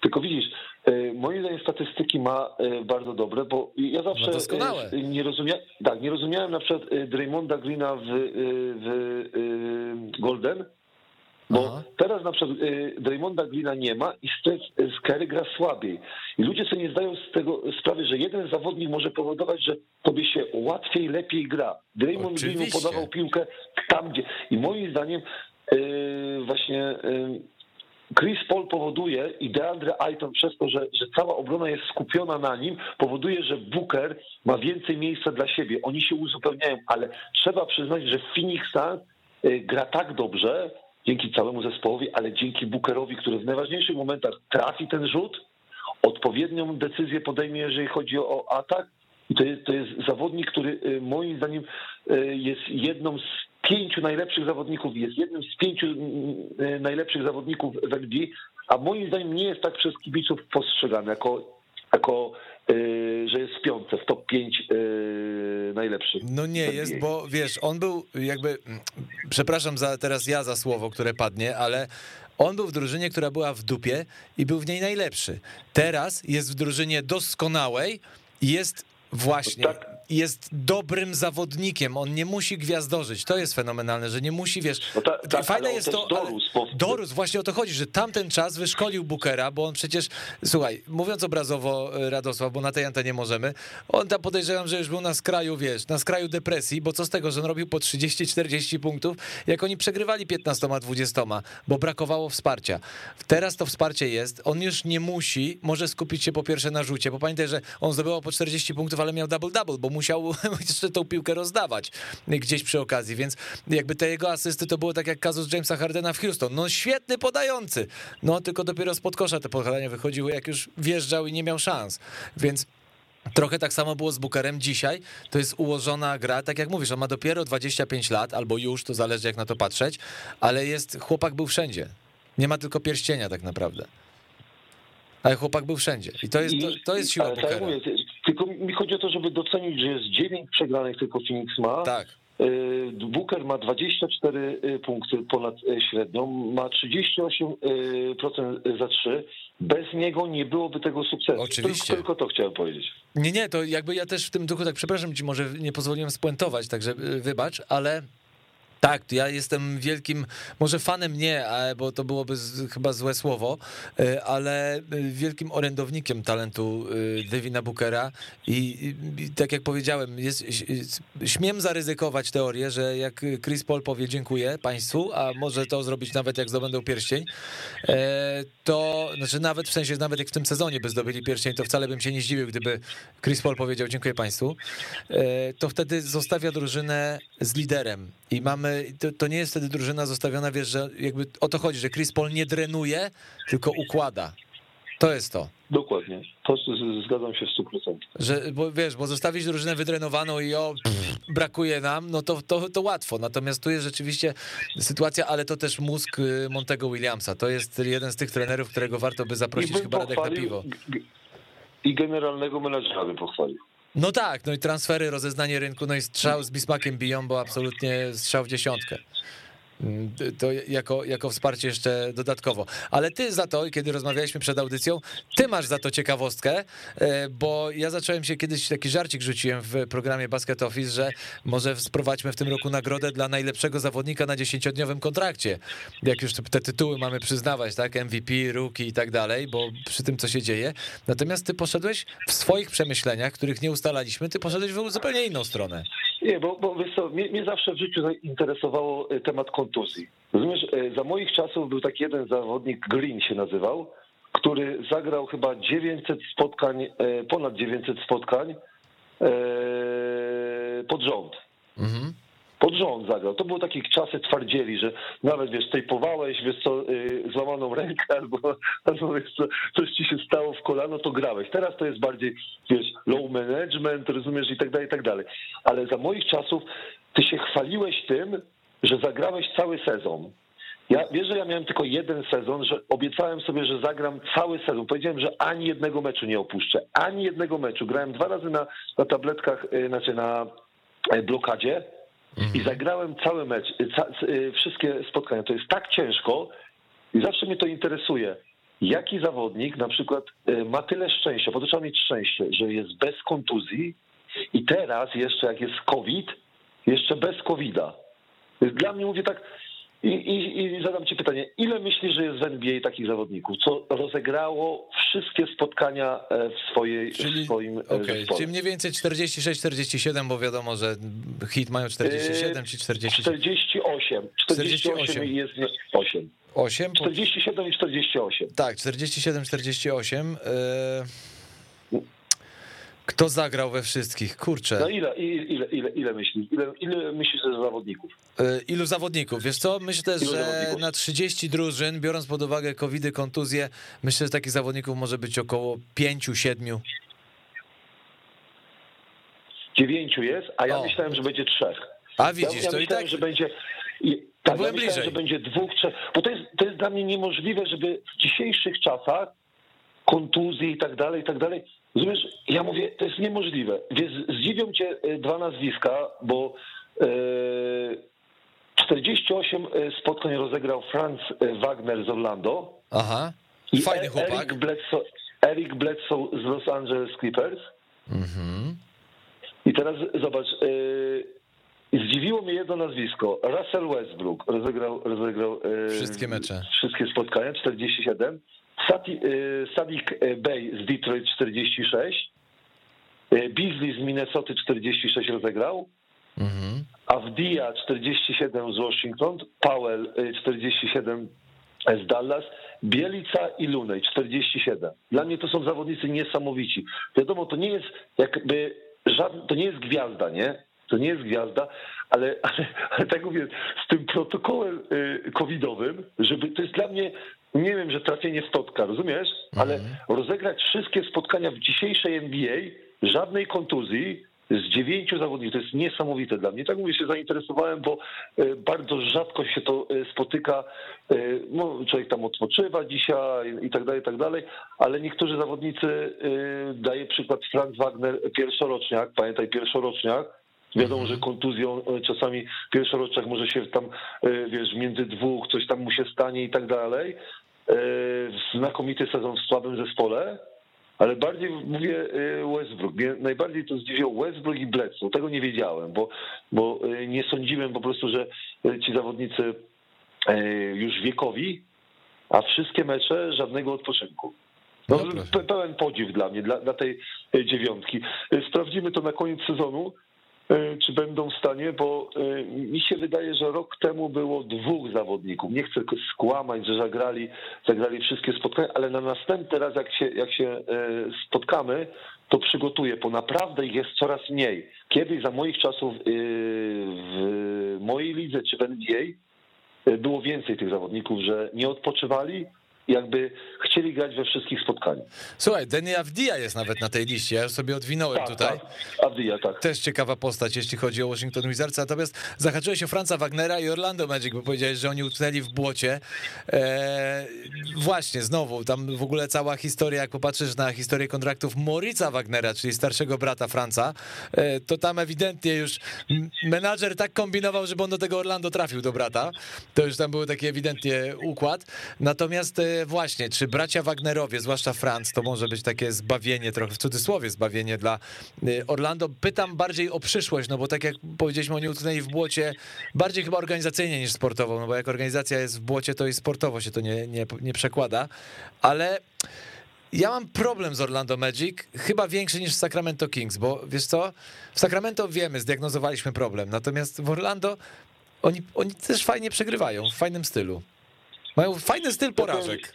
Tylko widzisz, e, Moim zdaniem statystyki ma e, bardzo dobre, bo ja zawsze no nie rozumiałem, tak, nie rozumiałem na przykład Draymonda Greena w, w Golden, Bo Aha. teraz na przykład y, Draymonda Greena nie ma i Steph Curry gra słabiej. I ludzie sobie nie zdają z tego sprawy, że jeden zawodnik może powodować, że tobie się łatwiej, lepiej gra. Draymond Oczywiście. podawał piłkę tam, gdzie... I moim zdaniem y, właśnie... y, Chris Paul powoduje i DeAndre Ayton przez to, że, że cała obrona jest skupiona na nim, powoduje, że Booker ma więcej miejsca dla siebie. Oni się uzupełniają, ale trzeba przyznać, że Phoenix Suns y, gra tak dobrze dzięki całemu zespołowi, ale dzięki Bookerowi, który w najważniejszych momentach trafi ten rzut, odpowiednią decyzję podejmie, jeżeli chodzi o atak. I to jest, to jest zawodnik, który y, moim zdaniem y, jest jedną z pięciu najlepszych zawodników, jest jednym z pięciu y, najlepszych zawodników w NBA, a moim zdaniem nie jest tak przez kibiców postrzegany jako, jako y, że jest w piątce, w top 5 najlepszych. No nie jest, bo wiesz, on był jakby, przepraszam za teraz ja za słowo, które padnie, ale on był w drużynie, która była w dupie i był w niej najlepszy. Teraz jest w drużynie doskonałej i jest właśnie, Tak. Jest dobrym zawodnikiem. On nie musi gwiazdorzyć. To jest fenomenalne, że nie musi, wiesz. No ta- tak, fajne jest to. dorósł, bo- dorósł, właśnie o to chodzi, że tamten czas wyszkolił Bookera, bo on przecież, słuchaj, mówiąc obrazowo e, Radosław, bo na tej antenie możemy, on tam podejrzewam, że już był na skraju, wiesz, na skraju depresji, bo co z tego, że on robił po 30-40 punktów, jak oni przegrywali 15-20, bo brakowało wsparcia. Teraz to wsparcie jest, on już nie musi, może skupić się po pierwsze na rzucie, bo pamiętaj, że on zdobywał po 40 punktów, ale miał double-double, bo musiał *laughs* jeszcze tą piłkę rozdawać gdzieś przy okazji, więc jakby te jego asysty to było tak jak kazus Jamesa Hardena w Houston. No świetny podający, no tylko dopiero spod kosza te podania wychodziły, jak już wjeżdżał i nie miał szans, więc Trochę tak samo było z Bookerem dzisiaj. To jest ułożona gra, tak jak mówisz, on ma dopiero 25 lat, albo już, to zależy jak na to patrzeć, ale jest, chłopak był wszędzie. Nie ma tylko pierścienia tak naprawdę. Ale chłopak był wszędzie. I to jest, to, to jest siła ale tak tylko mi chodzi o to, żeby docenić, że jest 9 przegranych tylko Phoenix ma. Tak. Y, Booker ma 24 punkty ponad y, średnią, ma 38% za 3. Bez niego nie byłoby tego sukcesu. Oczywiście. Tylko, tylko to chciałem powiedzieć. Nie, nie, to jakby ja też w tym duchu, tak przepraszam ci, może nie pozwoliłem spuentować, także wybacz, ale tak, ja jestem wielkim, może fanem nie, bo to byłoby chyba złe słowo, y, ale y, wielkim orędownikiem talentu y, Devina Bookera i, i, tak jak powiedziałem, jest, śmiem zaryzykować teorię, że jak Chris Paul powie dziękuję państwu, a może to zrobić nawet jak zdobędą pierścień, e, to, znaczy nawet w sensie, nawet jak w tym sezonie by zdobyli pierścień, to wcale bym się nie zdziwił, gdyby Chris Paul powiedział dziękuję państwu, e, to wtedy zostawia drużynę z liderem i mamy, to, to nie jest wtedy drużyna zostawiona, wiesz, że jakby o to chodzi, że Chris Paul nie drenuje, tylko układa. To jest to. Dokładnie. To zgadzam się w 100%. Że, bo wiesz, bo zostawić drużynę wydrenowaną i o, pff, brakuje nam, no to, to, to łatwo. Natomiast tu jest rzeczywiście sytuacja, ale to też mózg y, Montego Williamsa. To jest jeden z tych trenerów, którego warto by zaprosić chyba Radek na pochwalił piwo. I generalnego menadżera bym pochwalił. No tak, no i transfery, rozeznanie rynku, no i strzał z Bismakiem biją, bo absolutnie strzał w dziesiątkę. Mm, To jako, jako wsparcie jeszcze dodatkowo. Ale ty za to, kiedy rozmawialiśmy przed audycją, ty masz za to ciekawostkę, e, bo ja zacząłem się kiedyś taki żarcik rzuciłem w programie Basket Office, że może sprowadźmy w tym roku nagrodę dla najlepszego zawodnika na dziesięciodniowym kontrakcie. Jak już te tytuły mamy przyznawać, tak? MVP, rookie i tak dalej, bo przy tym, co się dzieje. Natomiast ty poszedłeś w swoich przemyśleniach, których nie ustalaliśmy, ty poszedłeś w zupełnie inną stronę. Nie, bo, bo wiesz co, mnie, mnie zawsze w życiu interesowało e, temat kontuzji. Rozumiesz, e, za moich czasów był taki jeden zawodnik, Green się nazywał, który zagrał chyba 900 spotkań, e, ponad 900 spotkań pod rząd. Mhm. Pod rząd zagrał. To były takie czasy twardzieli, że nawet wiesz, tejpowałeś, wiesz co, y, złamaną rękę *laughs* albo, albo wiesz co, coś ci się stało w kolano, to grałeś. Teraz to jest bardziej, wiesz, low management, rozumiesz, i tak dalej, i tak dalej. Ale za moich czasów ty się chwaliłeś tym, że zagrałeś cały sezon. Ja wiesz, że ja miałem tylko jeden sezon, że obiecałem sobie, że zagram cały sezon. Powiedziałem, że ani jednego meczu nie opuszczę. Ani jednego meczu. Grałem dwa razy na, na tabletkach, y, znaczy na y, blokadzie i zagrałem cały mecz, y, ca, y, wszystkie spotkania. To jest tak ciężko i zawsze mnie to interesuje. Jaki zawodnik na przykład y, ma tyle szczęścia, bo to trzeba mieć szczęście, że jest bez kontuzji i teraz jeszcze jak jest COVID, jeszcze bez COVID-a. Dla mnie mówię tak, I, i, I zadam ci pytanie, ile myślisz, że jest w NBA takich zawodników, co rozegrało wszystkie spotkania e, w, swojej, Czyli, w swoim okay, zespole? Czyli mniej więcej 46-47, bo wiadomo, że hit mają 47 czy 40. 48. 48, 48. jest 8. 8? 47 i 48. Tak, 47-48. Kto zagrał we wszystkich? Kurczę. No ile, ile, ile, ile myślisz? Ile, ile myślisz ze zawodników? Ilu zawodników? Wiesz co, myślę, Ilu że zawodników? na 30 drużyn, biorąc pod uwagę covidy, kontuzje, myślę, że takich zawodników może być około 5-7. Dziewięciu jest, a ja o. myślałem, że będzie trzech. A widzisz, ja, ja to myślałem, i tak... że będzie... Tak, ja myślałem, że będzie dwóch, trzech, bo to jest, to jest dla mnie niemożliwe, żeby w dzisiejszych czasach kontuzje i tak dalej, i tak dalej, Rozumiesz, ja mówię, to jest niemożliwe. Więc zdziwią cię e, dwa nazwiska, bo 48 e, spotkań rozegrał Franz e, Wagner z Orlando. Aha, fajny chłopak. Eric Bledsoe, Eric Bledsoe z Los Angeles Clippers. Mhm. I teraz zobacz, zdziwiło mnie jedno nazwisko. Russell Westbrook rozegrał, rozegrał wszystkie mecze. Wszystkie spotkania, 47. Sadik Bay z Detroit 46, Beasley z Minnesota 46 rozegrał, mhm. Avdia 47 z Washington, Powell 47 z Dallas, Bielica i Lunej 47. Dla mnie to są zawodnicy niesamowici. Wiadomo, to nie jest jakby żadny, to nie jest gwiazda, nie? To nie jest gwiazda, ale, *laughs* ale, ale tak mówię, z tym protokołem covidowym, żeby to jest dla mnie nie wiem, że trafienie w totka, rozumiesz? Ale mhm. rozegrać wszystkie spotkania w dzisiejszej NBA, żadnej kontuzji, z dziewięciu zawodników. To jest niesamowite dla mnie. Tak mówię, się zainteresowałem, bo e, bardzo rzadko się to e, spotyka. E, no, człowiek tam odpoczywa dzisiaj i tak dalej, i tak dalej, ale niektórzy zawodnicy, daje przykład Frank Wagner, pierwszoroczniak, pamiętaj, pierwszoroczniak, Wiadomo, że kontuzją czasami pierwszoroczniak może się tam, wiesz, między dwóch coś tam mu się stanie i tak dalej, E, znakomity sezon w słabym zespole, ale bardziej mówię e, Westbrook. Mnie najbardziej to zdziwiło Westbrook i Bledsoe. Tego nie wiedziałem, bo, bo e, nie sądziłem po prostu, że ci zawodnicy już wiekowi, a wszystkie mecze żadnego odpoczynku. No, no pełen podziw dla mnie, dla, dla tej dziewiątki. Sprawdzimy to na koniec sezonu. E, czy będą w stanie, bo e, mi się wydaje, że rok temu było dwóch zawodników. Nie chcę skłamać, że zagrali, zagrali wszystkie spotkania, ale na następny raz, jak się, jak się e, spotkamy, to przygotuję, bo naprawdę ich jest coraz mniej. Kiedyś za moich czasów w mojej lidze czy w NBA było więcej tych zawodników, że nie odpoczywali, jakby chcieli grać we wszystkich spotkaniach. Słuchaj, Denny Avdia jest nawet na tej liście, ja sobie odwinąłem tak, tutaj. Tak, Avdia, tak. Też ciekawa postać, jeśli chodzi o Washington Wizards, natomiast zahaczyłeś o Franca Wagnera i Orlando Magic, bo powiedziałeś, że oni utknęli w błocie. Eee, właśnie, znowu, tam w ogóle cała historia, jak popatrzysz na historię kontraktów Morica Wagnera, czyli starszego brata Franca, e, to tam ewidentnie już menadżer tak kombinował, żeby on do tego Orlando trafił, do brata. To już tam był taki ewidentnie układ. Natomiast e, właśnie, czy bracia Wagnerowie, zwłaszcza Franz, to może być takie zbawienie, trochę w cudzysłowie zbawienie dla y, Orlando. Pytam bardziej o przyszłość, no bo tak jak powiedzieliśmy, oni utknęli w błocie bardziej chyba organizacyjnie niż sportowo, no bo jak organizacja jest w błocie, to i sportowo się to nie, nie, nie przekłada, ale... Ja mam problem z Orlando Magic, chyba większy niż w Sacramento Kings, bo wiesz co, w Sacramento wiemy, zdiagnozowaliśmy problem, natomiast w Orlando oni, oni też fajnie przegrywają, w fajnym stylu. Mają fajny styl porażek.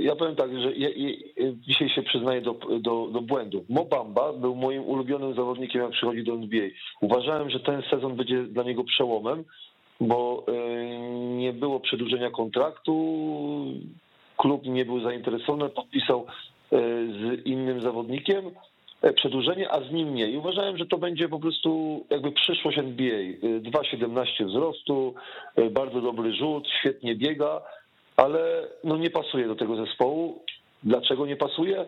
Ja powiem tak, że ja, ja, dzisiaj się przyznaję do, do, do błędu. Mobamba był moim ulubionym zawodnikiem, jak przychodzi do NBA. Uważałem, że ten sezon będzie dla niego przełomem, bo y, nie było przedłużenia kontraktu, klub nie był zainteresowany, podpisał y, z innym zawodnikiem e, przedłużenie, a z nim nie. I uważałem, że to będzie po prostu jakby przyszłość NBA. 2,17 wzrostu, y, bardzo dobry rzut, świetnie biega ale no nie pasuje do tego zespołu. Dlaczego nie pasuje?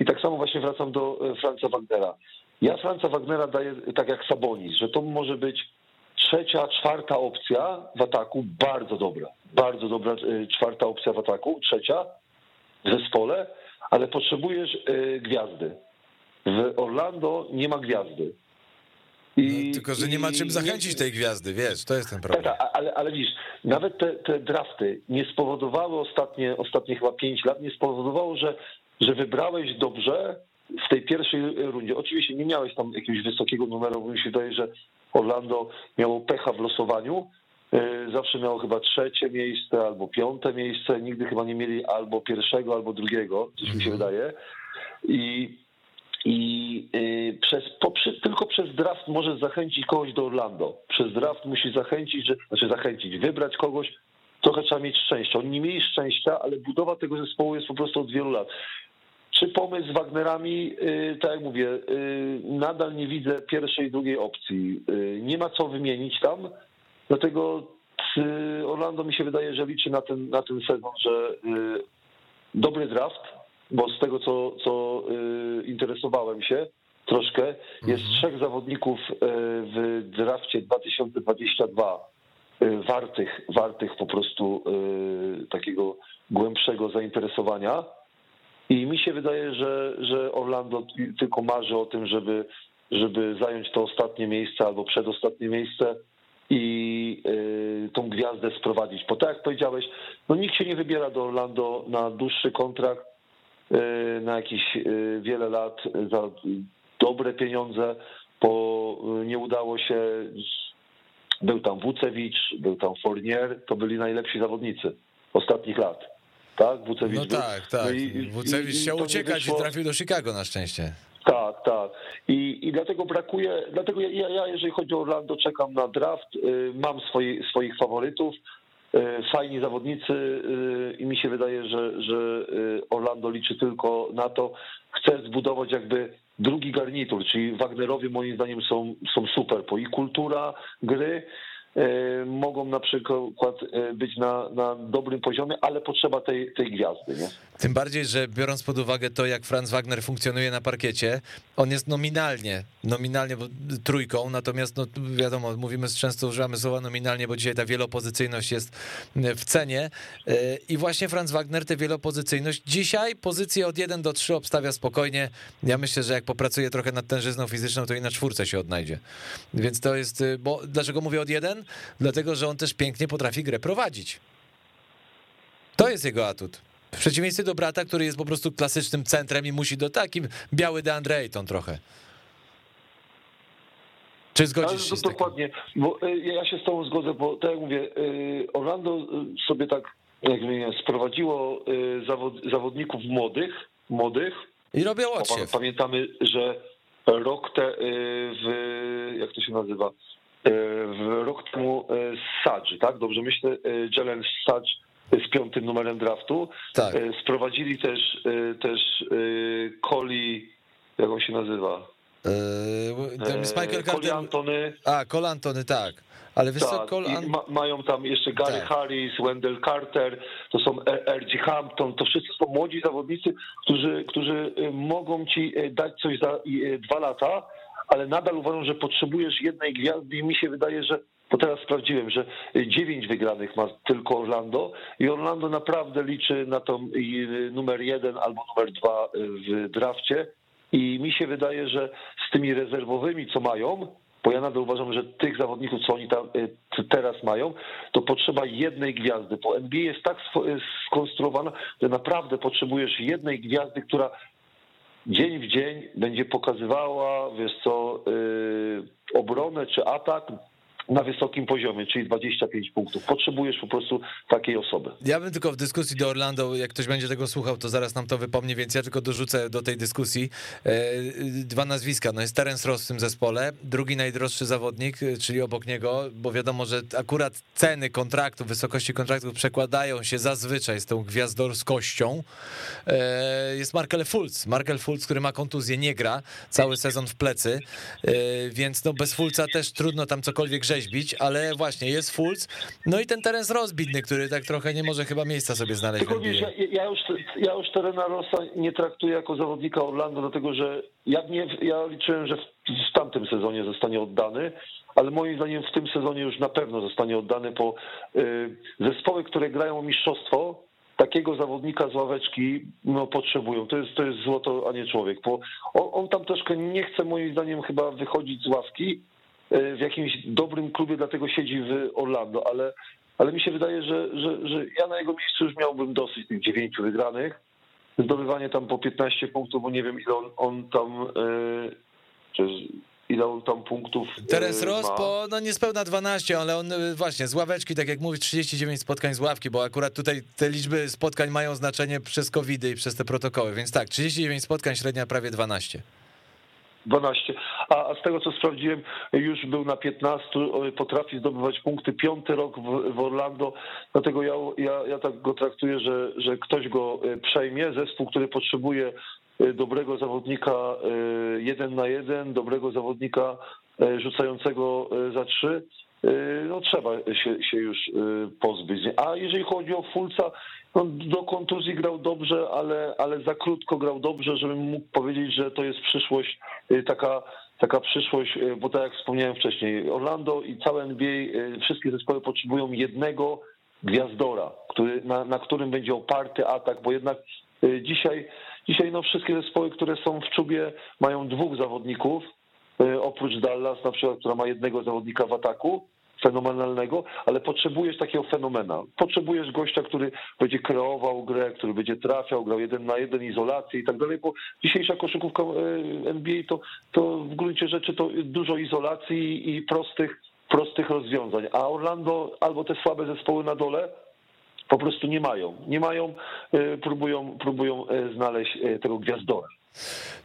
I tak samo właśnie wracam do e, Franca Wagnera. Ja Franca Wagnera daję tak jak Sabonis, że to może być trzecia, czwarta opcja w ataku, bardzo dobra. Bardzo dobra e, czwarta opcja w ataku, trzecia w zespole, ale potrzebujesz e, gwiazdy. W Orlando nie ma gwiazdy. I, no, tylko, że nie ma czym zachęcić tej gwiazdy, wiesz, to jest ten problem. Tak, ale, ale widzisz, nawet te, te drafty nie spowodowały ostatnie, ostatnie chyba pięć lat, nie spowodowało, że, że wybrałeś dobrze w tej pierwszej rundzie. Oczywiście nie miałeś tam jakiegoś wysokiego numeru, bo mi się wydaje, że Orlando miało pecha w losowaniu, y, zawsze miało chyba trzecie miejsce albo piąte miejsce, nigdy chyba nie mieli albo pierwszego, albo drugiego, coś mi się mhm. wydaje. I i y, przez, tylko przez draft może zachęcić kogoś do Orlando. Przez draft musi zachęcić, że, znaczy zachęcić, wybrać kogoś, trochę trzeba mieć szczęścia. Oni nie mieli szczęścia, ale budowa tego zespołu jest po prostu od wielu lat. Czy pomysł z Wagnerami, y, tak jak mówię, y, nadal nie widzę pierwszej i drugiej opcji. Nie ma co wymienić tam, dlatego Orlando mi się wydaje, że liczy na ten, na ten sezon, że dobry draft, bo z tego, co, co y, interesowałem się troszkę, jest mhm. trzech zawodników y, w drafcie 2022 y, wartych, wartych po prostu takiego głębszego zainteresowania. I mi się wydaje, że, że Orlando tylko marzy o tym, żeby, żeby zająć to ostatnie miejsce albo przedostatnie miejsce i tą gwiazdę sprowadzić. Bo tak jak powiedziałeś, no nikt się nie wybiera do Orlando na dłuższy kontrakt, Y, na jakieś y, wiele lat za dobre pieniądze, bo y, nie udało się. Był tam Wucewicz, był tam Fournier, to byli najlepsi zawodnicy ostatnich lat. Tak, Wucewicz. No był. tak, tak. No i, Wucewicz i, chciał uciekać wyszło... i trafił do Chicago na szczęście. Tak, tak. I, i dlatego brakuje, dlatego ja, ja, jeżeli chodzi o Orlando, czekam na draft. Mam swoich, swoich faworytów. E, fajni zawodnicy e, i mi się wydaje, że, że e, Orlando liczy tylko na to, chce zbudować jakby drugi garnitur, czyli Wagnerowie moim zdaniem są, są super, bo i kultura gry, mogą na przykład e, być na, na dobrym poziomie, ale potrzeba tej, tej gwiazdy. Nie? Tym bardziej, że biorąc pod uwagę to, jak Franz Wagner funkcjonuje na parkiecie, on jest nominalnie, nominalnie trójką, natomiast no, wiadomo, mówimy często, używamy słowa nominalnie, bo dzisiaj ta wielopozycyjność jest w cenie e, i właśnie Franz Wagner tę wielopozycyjność dzisiaj pozycję od 1 do 3 obstawia spokojnie. Ja myślę, że jak popracuje trochę nad tężyzną fizyczną, to i na czwórce się odnajdzie. Więc to jest, bo dlaczego mówię od 1? Dlatego że on też pięknie potrafi grę prowadzić. To jest jego atut. W przeciwieństwie do brata, który jest po prostu klasycznym centrem i musi do takim biały DeAndre Ayton trochę. Czy zgodzisz się z? Dokładnie, bo y, ja się z tobą zgodzę, bo tak jak mówię, y, Orlando y, sobie tak jak mówię, sprowadziło zawod, zawodników młodych, młodych. I robią odsiew. Pamiętamy, że rok te w, jak to się nazywa, E, rok temu e, Sadge, tak? Dobrze myślę, e, Jalen Sadge z piątym numerem draftu. Tak. Sprowadzili też, też Coli, jak on się nazywa? Jest Michael Carter. Antony. A, Cole Antony, tak. Ale wiesz tak. Cole An... ma, mają tam jeszcze Gary tak. Harris, Wendell Carter, to są R.G. Hampton, to wszyscy są młodzi zawodnicy, którzy, którzy mogą ci dać coś za dwa lata, ale nadal uważam, że potrzebujesz jednej gwiazdy i mi się wydaje, że bo teraz sprawdziłem, że dziewięć wygranych ma tylko Orlando i Orlando naprawdę liczy na to numer jeden albo numer dwa w drafcie. I mi się wydaje, że z tymi rezerwowymi, co mają, bo ja nadal uważam, że tych zawodników, co oni tam y, teraz mają, to potrzeba jednej gwiazdy, bo NBA jest tak skonstruowana, że naprawdę potrzebujesz jednej gwiazdy, która dzień w dzień będzie pokazywała, wiesz co, yy, obronę czy atak na wysokim poziomie, czyli 25 punktów. Potrzebujesz po prostu takiej osoby. Ja bym tylko w dyskusji do Orlando, jak ktoś będzie tego słuchał, to zaraz nam to wypomnie, więc ja tylko dorzucę do tej dyskusji e, dwa nazwiska. No jest Terence Ross w tym zespole, drugi najdroższy zawodnik, e, czyli obok niego, bo wiadomo, że akurat ceny kontraktów, wysokości kontraktów przekładają się zazwyczaj z tą gwiazdorskością. E, jest Markel Fultz. Markel Fultz, który ma kontuzję, nie gra cały sezon w plecy, więc no bez Fulca też trudno tam cokolwiek rzeź rzeźbić, ale właśnie jest Fulc, no i ten teren rozbitny, który tak trochę nie może chyba miejsca sobie znaleźć. Tylko wiesz, ja, ja, już, ja już terena Rossa nie traktuję jako zawodnika Orlando, dlatego że ja, nie, ja liczyłem, że w, w tamtym sezonie zostanie oddany, ale moim zdaniem w tym sezonie już na pewno zostanie oddany, po y, zespoły, które grają o mistrzostwo, takiego zawodnika z ławeczki no, potrzebują. To jest, to jest złoto, a nie człowiek. Bo on, on tam troszkę nie chce moim zdaniem chyba wychodzić z ławki, w jakimś dobrym klubie, dlatego siedzi w Orlando, ale, ale mi się wydaje, że, że, że ja na jego miejscu już miałbym dosyć tych dziewięciu wygranych. Zdobywanie tam po 15 punktów, bo nie wiem ile on, on tam ile on tam punktów Teraz Ross po, no niespełna 12, ale on właśnie z ławeczki, tak jak mówisz, 39 spotkań z ławki, bo akurat tutaj te liczby spotkań mają znaczenie przez covid i przez te protokoły, więc tak, 39 spotkań, średnia prawie 12. 12. A, z tego co sprawdziłem, już był na 15, potrafi zdobywać punkty. Piąty rok w, w Orlando, dlatego ja, ja, ja tak go traktuję, że, że ktoś go e, przejmie. Zespół, który potrzebuje e, dobrego zawodnika e, jeden na jeden, dobrego zawodnika rzucającego za trzy, no trzeba się, się już pozbyć. A jeżeli chodzi o Fulca, no, do kontuzji grał dobrze, ale, ale za krótko grał dobrze, żebym mógł powiedzieć, że to jest przyszłość, y, taka, taka przyszłość, y, bo tak jak wspomniałem wcześniej, Orlando i całe NBA, y, wszystkie zespoły potrzebują jednego gwiazdora, który, na, na którym będzie oparty atak, bo jednak dzisiaj, dzisiaj no wszystkie zespoły, które są w czubie, mają dwóch zawodników, oprócz Dallas na przykład, która ma jednego zawodnika w ataku, fenomenalnego, ale potrzebujesz takiego fenomena. Potrzebujesz gościa, który będzie kreował grę, który będzie trafiał, grał jeden na jeden, izolację i tak dalej, bo dzisiejsza koszykówka e, NBA to, to w gruncie rzeczy to dużo izolacji i prostych, prostych rozwiązań. A Orlando albo te słabe zespoły na dole, po prostu nie mają. Nie mają, e, próbują, próbują e, znaleźć tego gwiazdora.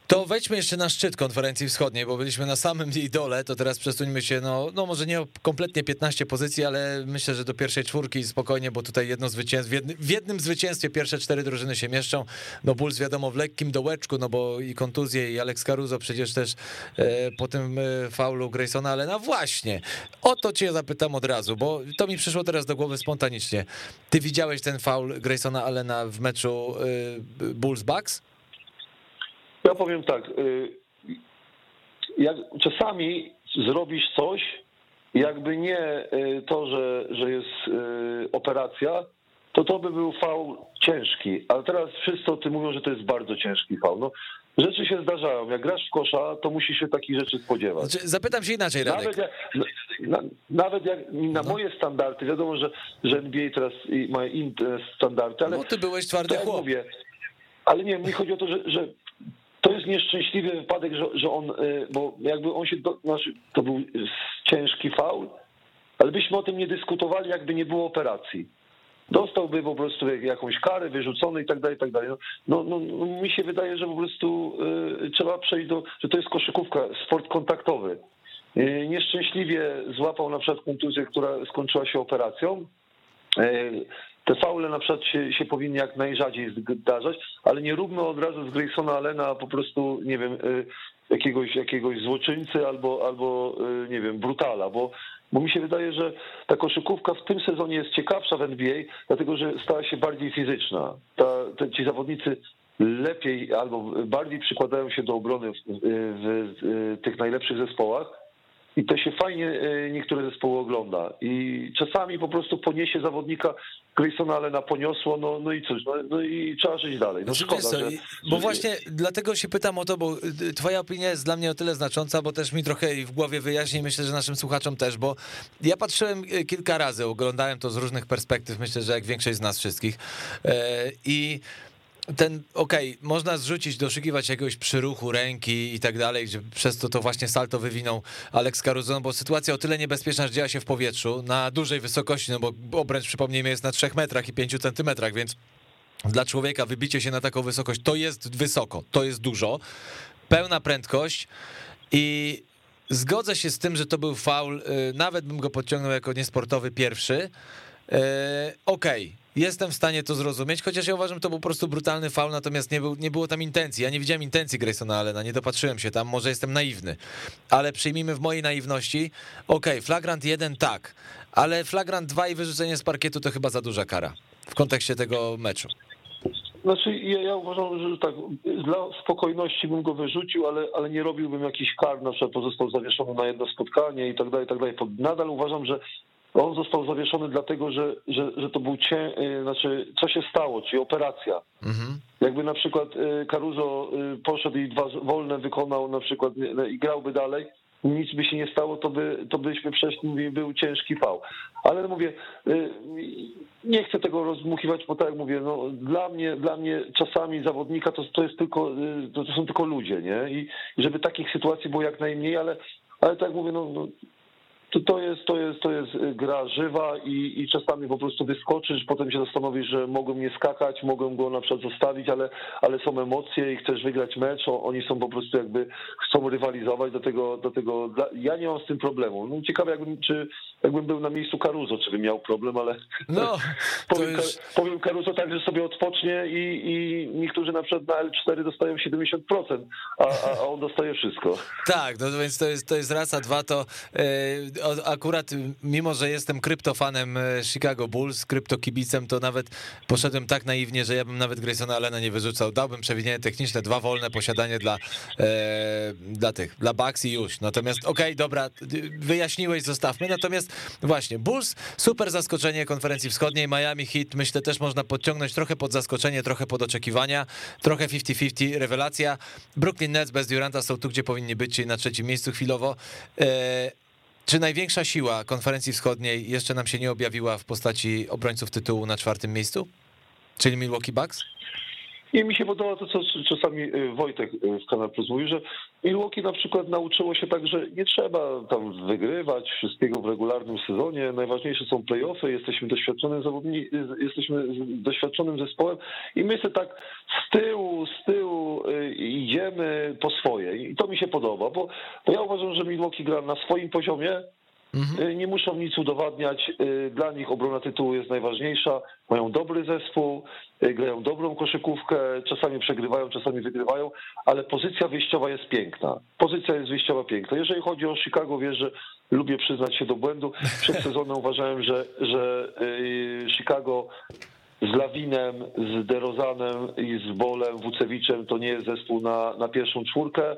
To wejdźmy jeszcze na szczyt konferencji wschodniej, bo byliśmy na samym jej dole, to teraz przesuńmy się, no, no może nie kompletnie 15 pozycji, ale myślę, że do pierwszej czwórki spokojnie, bo tutaj jedno zwycięstwo, w, jednym, w jednym zwycięstwie pierwsze cztery drużyny się mieszczą, no Bulls wiadomo w lekkim dołeczku, no bo i kontuzje i Alex Caruso przecież też e, po tym e, faulu Graysona, ale no właśnie, o to cię zapytam od razu, bo to mi przyszło teraz do głowy spontanicznie. Ty widziałeś ten faul Graysona Allena w meczu e, Bulls-Bucks? Ja powiem tak, y, jak czasami zrobisz coś, jakby nie y, to, że, że jest y, operacja, to to by był faul ciężki, ale teraz wszyscy o tym mówią, że to jest bardzo ciężki faul. No, rzeczy się zdarzają. Jak grasz w kosza, to musisz się takich rzeczy spodziewać. Znaczy, zapytam się inaczej, Radek. Nawet jak, na, nawet jak na no. moje standardy, wiadomo, że, że NBA teraz ma inne standardy, ale... No ty byłeś twardy chłop. Mówię, ale nie, mi chodzi o to, że, że to jest nieszczęśliwy wypadek, że, że on, y, bo jakby on się, do, znaczy, to był ciężki faul, ale byśmy o tym nie dyskutowali, jakby nie było operacji. Dostałby po prostu jakąś karę, wyrzucony i tak dalej, i tak dalej. No, no, no, mi się wydaje, że po prostu y, trzeba przejść do, że to jest koszykówka, sport kontaktowy. Y, nieszczęśliwie złapał na przykład kontuzję, która skończyła się operacją. Y, te faule na przykład się, się powinny jak najrzadziej zdarzać, ale nie róbmy od razu z Graysona Allena po prostu, nie wiem, y, jakiegoś, jakiegoś złoczyńcy albo, albo y, nie wiem, brutala, bo, bo mi się wydaje, że ta koszykówka w tym sezonie jest ciekawsza w NBA, dlatego że stała się bardziej fizyczna. Ta, te, ci zawodnicy lepiej albo bardziej przykładają się do obrony w, w, w tych najlepszych zespołach i to się fajnie e, niektóre zespoły ogląda. I czasami po prostu poniesie zawodnika Graysona, ale na poniosło, no, no i cóż, no, no i trzeba żyć dalej. No szkoda, co, że, bo że... właśnie dlatego się pytam o to, bo y, twoja opinia jest dla mnie o tyle znacząca, bo też mi trochę w głowie wyjaśni, myślę, że naszym słuchaczom też, bo ja patrzyłem y, kilka razy, oglądałem to z różnych perspektyw, myślę, że jak większość z nas wszystkich e, i ten, okej, okay, można zrzucić, doszukiwać jakiegoś przyruchu ręki i tak dalej, gdzie przez to to właśnie salto wywinął Alex Caruso, no bo sytuacja o tyle niebezpieczna, że działa się w powietrzu, na dużej wysokości, no bo obręcz, przypomnijmy, jest na 3 metrach i 5 centymetrach, więc dla człowieka wybicie się na taką wysokość to jest wysoko, to jest dużo, pełna prędkość i zgodzę się z tym, że to był faul, y, nawet bym go podciągnął jako niesportowy pierwszy, y, okej, okay Jestem w stanie to zrozumieć, chociaż ja uważam, że to był po prostu brutalny faul, natomiast nie, był, nie było tam intencji. Ja nie widziałem intencji Graysona Allena, nie dopatrzyłem się tam, może jestem naiwny. Ale przyjmijmy w mojej naiwności, okej, okay, flagrant 1 tak, ale flagrant 2 i wyrzucenie z parkietu to chyba za duża kara w kontekście tego meczu. Znaczy, ja, ja uważam, że tak, dla spokojności bym go wyrzucił, ale, ale nie robiłbym jakichś kar, na przykład pozostał zawieszony na jedno spotkanie i tak dalej, i tak dalej. Nadal uważam, że on został zawieszony dlatego, że, że, że to był cię, y, znaczy co się stało, czyli operacja. Mhm. Jakby na przykład y, Caruso y, poszedł i dwa wolne wykonał na przykład i grałby dalej, nic by się nie stało, to, by, to byśmy przeszli, był ciężki fał. Ale mówię, nie chcę tego rozmuchiwać, bo tak jak mówię, no, dla mnie, dla mnie czasami zawodnika to, to jest tylko, to, to są tylko ludzie, nie? I żeby takich sytuacji było jak najmniej, ale, ale tak jak mówię, no, no to, to, jest, to, jest, to jest y, gra żywa i, i czasami po prostu wyskoczysz, potem się zastanowisz, że mogą nie skakać, mogą go na przykład zostawić, ale, ale są emocje i chcesz wygrać mecz, oni są po prostu jakby, chcą rywalizować, do tego, do tego ja nie mam z tym problemu. No ciekawe jakbym, czy jakbym był na miejscu Caruso, czy bym miał problem, ale no, *laughs* powiem, już... powiem Caruso tak, że sobie odpocznie i, i niektórzy na przykład na L4 dostają 70%, a, a on dostaje wszystko. Tak, no więc to jest, to jest rasa dwa, to yy akurat mimo, że jestem kryptofanem e, Chicago Bulls, kryptokibicem, to nawet poszedłem tak naiwnie, że ja bym nawet Graysona Allena nie wyrzucał. Dałbym przewinienie techniczne, dwa wolne posiadanie dla, e, dla tych, dla Bucks i już. Natomiast okej, okay, dobra, wyjaśniłeś, zostawmy. Natomiast właśnie, Bulls, super zaskoczenie konferencji wschodniej, Miami Heat, myślę też można podciągnąć trochę pod zaskoczenie, trochę pod oczekiwania, trochę 50-50, rewelacja. Brooklyn Nets bez Duranta są tu, gdzie powinni być, czyli na trzecim miejscu chwilowo. E, czy największa siła konferencji wschodniej jeszcze nam się nie objawiła w postaci obrońców tytułu na czwartym miejscu? Czyli Milwaukee Bucks? I mi się podoba to, co czasami y, Wojtek y, w Kanal Plus mówił, że Milwaukee na przykład nauczyło się tak, że nie trzeba tam wygrywać wszystkiego w regularnym sezonie. Najważniejsze są playoffy, jesteśmy doświadczonym zawodni, jesteśmy doświadczonym zespołem i my sobie tak z tyłu, z tyłu y, idziemy po swoje. I to mi się podoba, bo, bo ja uważam, że Milwaukee gra na swoim poziomie, Mhm. Y, nie muszą nic udowadniać. Y, dla nich obrona tytułu jest najważniejsza. Mają dobry zespół, y, grają dobrą koszykówkę, czasami przegrywają, czasami wygrywają, ale pozycja wyjściowa jest piękna. Pozycja jest wyjściowa piękna. Jeżeli chodzi o Chicago, wiesz, że lubię przyznać się do błędu. Przed *laughs* sezonem uważałem, że, że Chicago z Lawinem, z DeRozanem i z Bolem, Wucewiczem to nie jest zespół na, na pierwszą czwórkę.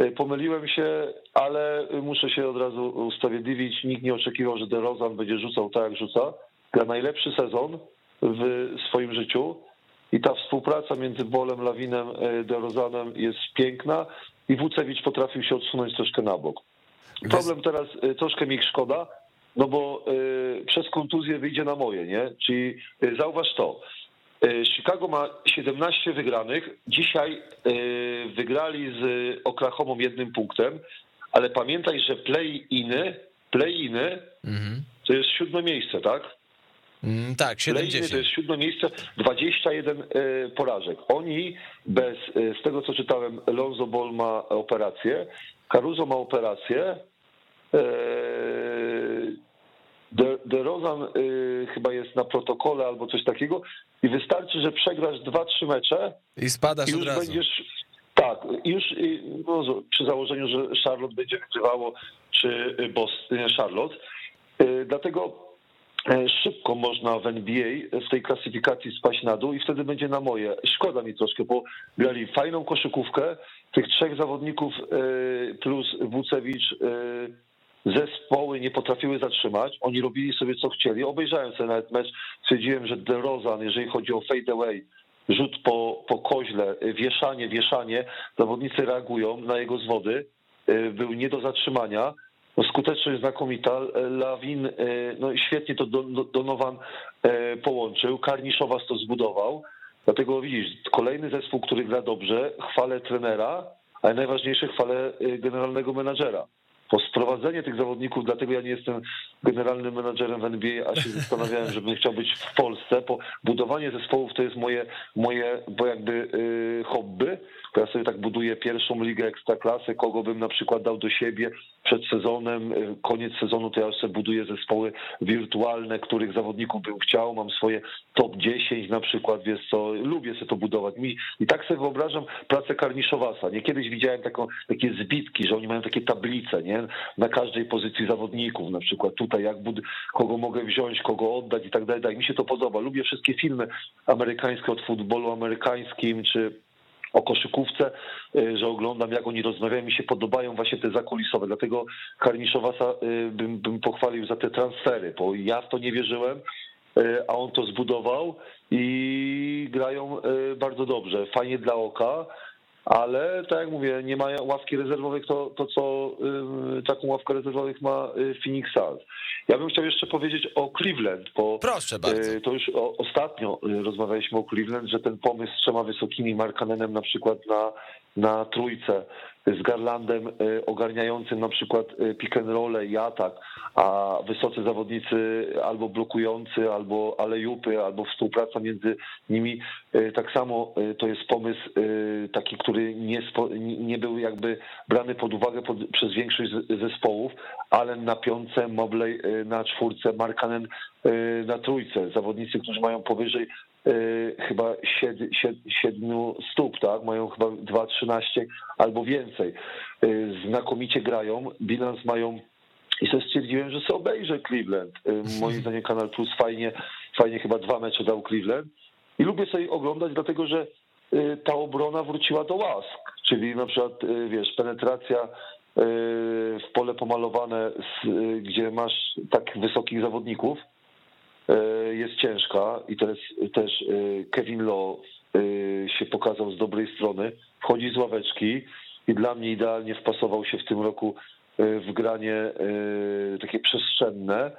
E, pomyliłem się, ale muszę się od razu usprawiedliwić. Nikt nie oczekiwał, że DeRozan będzie rzucał tak, jak rzuca. Gra najlepszy sezon w swoim życiu i ta współpraca między Bolem, Lawinem, e, DeRozanem jest piękna i Wucewicz potrafił się odsunąć troszkę na bok. Problem teraz, e, troszkę mi ich szkoda, no bo przez kontuzję wyjdzie na moje, nie? Czyli zauważ to, Chicago ma 17 wygranych. Dzisiaj e, wygrali z Oklahoma jednym punktem, ale pamiętaj, że play-iny, play-iny mhm. to jest siódme miejsce, tak? Mm, tak, 70. To jest siódme miejsce, 21 e, porażek. Oni bez, z tego co czytałem, Lonzo Ball ma operację, Caruso ma operację, De, De Rozan y, chyba jest na protokole albo coś takiego i wystarczy, że przegrasz dwa, trzy mecze i spadasz i już od razu. będziesz tak, już y, no, przy założeniu, że Charlotte będzie wygrywało, czy Boston, Charlotte. Y, dlatego e, szybko można w NBA w tej klasyfikacji spaść na dół i wtedy będzie na moje. Szkoda mi troszkę, bo grali fajną koszykówkę. Tych trzech zawodników e, plus Wucewicz e, zespoły nie potrafiły zatrzymać, oni robili sobie co chcieli. Obejrzałem sobie nawet mecz, stwierdziłem, że DeRozan, jeżeli chodzi o fade away, rzut po, po koźle, wieszanie, wieszanie, zawodnicy reagują na jego zwody, y, był nie do zatrzymania. No, skuteczność znakomita. Lawin, y, no świetnie to Donovan y, połączył, Karniszowas to zbudował. Dlatego widzisz, kolejny zespół, który gra dobrze, chwalę trenera, ale najważniejsze chwalę generalnego menadżera po sprowadzenie tych zawodników, dlatego ja nie jestem generalnym menadżerem w NBA, a się *laughs* zastanawiałem, żebym chciał być w Polsce, bo budowanie zespołów to jest moje, moje bo jakby yy, hobby, bo ja sobie tak buduję pierwszą ligę ekstraklasy, kogo bym na przykład dał do siebie przed sezonem, y, koniec sezonu to ja sobie buduję zespoły wirtualne, których zawodników bym chciał, mam swoje top 10 na przykład, wiesz co, lubię sobie to budować. Mi, I tak sobie wyobrażam pracę Karniszowasa. Nie kiedyś widziałem taką, takie zbitki, że oni mają takie tablice, nie? Na każdej pozycji zawodników, na przykład tutaj jak bud- kogo mogę wziąć, kogo oddać i tak dalej. Tak, mi się to podoba. Lubię wszystkie filmy amerykańskie od futbolu amerykańskim, czy o koszykówce, y, że oglądam, jak oni rozmawiają. Mi się podobają właśnie te zakulisowe, dlatego Karniszowasa y, bym, bym pochwalił za te transfery, bo ja w to nie wierzyłem, y, a on to zbudował i grają bardzo dobrze, fajnie dla oka. Ale tak jak mówię, nie ma ławki rezerwowych, to, to co y, taką ławkę rezerwowych ma y, Phoenix Suns. Ja bym chciał jeszcze powiedzieć o Cleveland, bo Proszę bardzo. y, to już o, ostatnio y, rozmawialiśmy o Cleveland, że ten pomysł z trzema wysokimi Markanenem na przykład na, na trójce, z Garlandem y, ogarniającym na przykład y, pick and roll i atak, a wysocy zawodnicy albo blokujący, albo alejupy, albo współpraca między nimi. Y, Tak samo to jest pomysł taki, który nie, nie był jakby brany pod uwagę pod, przez większość zespołów, ale na piątce, Mobley na czwórce, Markanen na trójce. Zawodnicy, którzy mają powyżej chyba 7 stóp, tak? Mają chyba 2,13 albo więcej. Y, Znakomicie grają, bilans mają i sobie stwierdziłem, że sobie obejrzę Cleveland. Y, Moim zdaniem Kanal Plus fajnie, fajnie chyba dwa mecze dał Cleveland. I lubię sobie oglądać, dlatego że y, ta obrona wróciła do łask. Czyli na przykład, y, wiesz, penetracja y, w pole pomalowane, y, gdzie masz tak wysokich zawodników, y, jest ciężka i to jest też y, Kevin Law się pokazał z dobrej strony. Wchodzi z ławeczki i dla mnie idealnie wpasował się w tym roku w granie takie przestrzenne,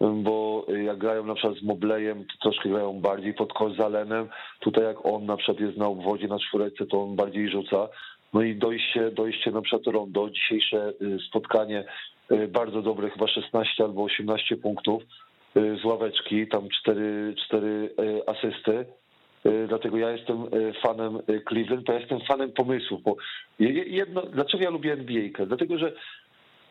bo jak grają na przykład z Moblejem, to troszkę grają bardziej pod Kozalenem. Tutaj jak on na przykład jest na obwodzie, na czwórce, to on bardziej rzuca. No i dojście, dojście na przykład Rondo, dzisiejsze spotkanie bardzo dobre, chyba 16 albo 18 punktów z ławeczki, tam cztery, cztery y, asysty. Y, Dlatego ja jestem y, fanem y, Cleveland, to ja jestem fanem pomysłów, bo je- je- jedno, dlaczego ja lubię NBA? Dlatego, że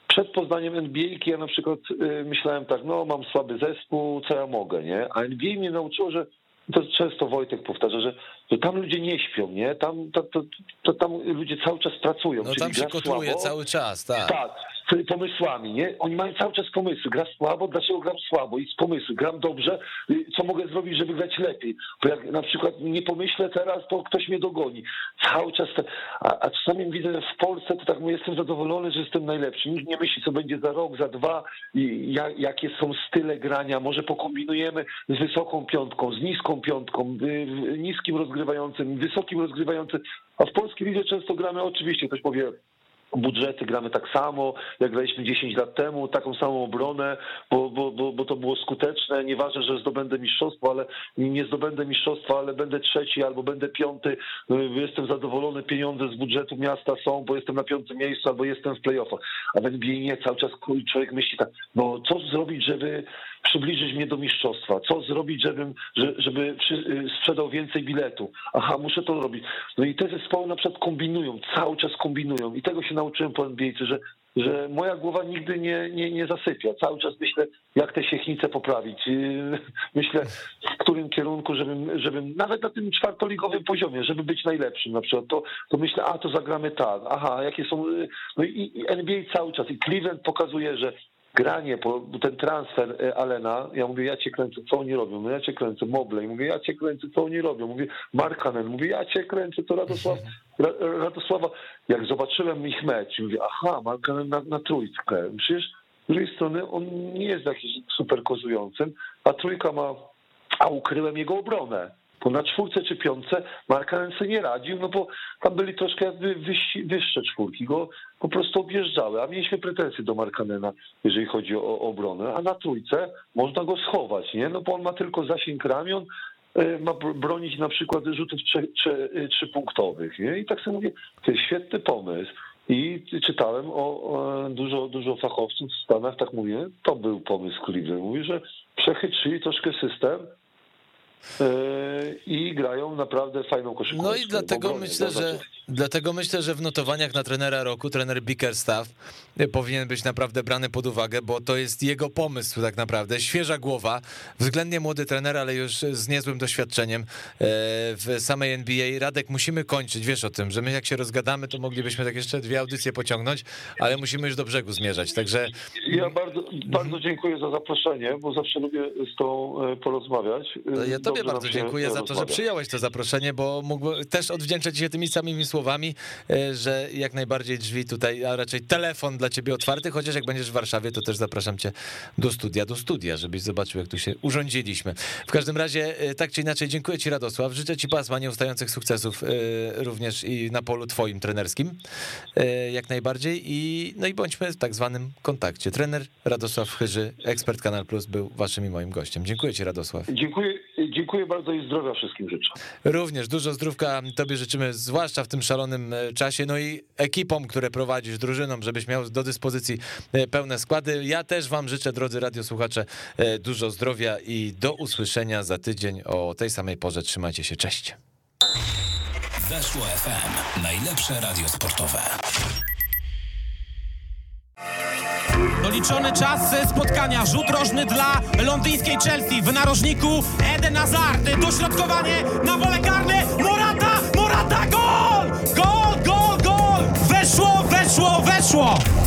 przed poznaniem NBA ja na przykład y, myślałem tak, no mam słaby zespół, co ja mogę, nie? A NBA mnie nauczyło, że to często Wojtek powtarza, że tam ludzie nie śpią, nie? Tam, to, to, to tam ludzie cały czas pracują. No tam się kotuje cały czas, tak. tak, z pomysłami, nie? Oni mają cały czas pomysły. Gra słabo, dlaczego gram słabo? I z pomysłu. Gram dobrze, y, co mogę zrobić, żeby grać lepiej? Bo jak na przykład nie pomyślę teraz, to ktoś mnie dogoni. Cały czas. Te... A, a czasami widzę, że w Polsce to tak mówię, jestem zadowolony, że jestem najlepszy. Nikt nie myśli, co będzie za rok, za dwa, i jak, jakie są style grania. Może pokombinujemy z wysoką piątką, z niską piątką, y, y, niskim rozgrywającym, wysokim rozgrywającym. A w polskiej lidze często gramy, oczywiście, ktoś powie, budżety gramy tak samo, jak graliśmy 10 lat temu, taką samą obronę, bo, bo, bo, bo to było skuteczne. Nieważne, że zdobędę mistrzostwo, ale nie zdobędę mistrzostwa, ale będę trzeci albo będę piąty. Jestem zadowolony, pieniądze z budżetu miasta są, bo jestem na piątym miejscu albo jestem w playoffach. A w NBA nie, cały czas człowiek myśli tak, no co zrobić, żeby przybliżyć mnie do mistrzostwa? Co zrobić, żebym, że- żeby przy- sprzedał więcej biletu? Aha, muszę to robić. No i te zespoły na przykład kombinują, cały czas kombinują i tego się nauczyłem po NBA, że, że moja głowa nigdy nie, nie, nie zasypia. Cały czas myślę, jak te siechnice poprawić. Yy, *laughs* Myślę, w którym kierunku, żebym, żebym nawet na tym czwartoligowym poziomie, żeby być najlepszym na przykład, to, to myślę, a to zagramy tak, aha, jakie są... yy, No i, i NBA cały czas i Cleveland pokazuje, że granie, ten transfer e, Alena, ja mówię, ja cię kręcę, co oni robią? No ja cię kręcę, Mobley, mówię, ja cię kręcę, co oni robią? Mówię, Markanen, mówię, ja cię kręcę, to Radosław, *laughs* Ra, Radosława, jak zobaczyłem ich mecz, mówię, aha, Markanen na, na trójkę, przecież z drugiej strony on nie jest jakiś super kozującym, a trójka ma, a ukryłem jego obronę. Bo na czwórce czy piątce Markanen sobie nie radził, no bo tam byli troszkę wyższe czwórki, go po prostu objeżdżały, a mieliśmy pretensje do Markanena, jeżeli chodzi o, obronę, a na trójce można go schować, nie? No bo on ma tylko zasięg ramion, y, ma br- bronić na przykład rzutów trze, trze, y, trzypunktowych, nie? I tak sobie mówię, to jest świetny pomysł. I czytałem o, o dużo, dużo fachowców w Stanach, tak mówię, to był pomysł Cleveland. Mówi, że przechytrzyli troszkę system, i grają naprawdę fajną koszykówkę. No i dlatego myślę, że dlatego myślę, że w notowaniach na trenera roku trener Bickerstaff y, powinien być naprawdę brany pod uwagę, bo to jest jego pomysł tak naprawdę. Świeża głowa, względnie młody trener, ale już z niezłym doświadczeniem e, w samej NBA. Radek, musimy kończyć, wiesz o tym, że my jak się rozgadamy, to moglibyśmy tak jeszcze dwie audycje pociągnąć, ale musimy już do brzegu zmierzać, także Ja bardzo, bardzo dziękuję za zaproszenie, bo zawsze lubię z tą e, porozmawiać. To ja to tobie bardzo dziękuję za to, że przyjąłeś to zaproszenie, bo mógł też odwdzięczać się tymi samymi słowami, e, że jak najbardziej drzwi tutaj, a raczej telefon dla ciebie otwarty, chociaż jak będziesz w Warszawie, to też zapraszam cię do studia, do studia, żebyś zobaczył, jak tu się urządziliśmy. W każdym razie, e, tak czy inaczej, dziękuję ci Radosław, życzę ci pasma nieustających sukcesów e, również i na polu twoim trenerskim, jak najbardziej i no i bądźmy w tak zwanym kontakcie. Trener Radosław Chyży, ekspert Kanal Plus był waszym i moim gościem. Dziękuję ci Radosław. Dziękuję, dziękuję bardzo i zdrowia wszystkim życzę. Również dużo zdrówka tobie życzymy, zwłaszcza w tym szalonym e, czasie, no i ekipom, które prowadzisz, drużynom, żebyś miał do dyspozycji e, pełne składy. Ja też wam życzę, drodzy radiosłuchacze, e, dużo zdrowia i do usłyszenia za tydzień o tej samej porze. Trzymajcie się, cześć. Weszło FM. Najlepsze radio sportowe. Doliczony czas spotkania, rzut rożny dla londyńskiej Chelsea. W narożniku Eden Hazard, dośrodkowanie na pole karne, Morata, Morata, gol! Gol, gol, gol! Weszło, weszło, weszło!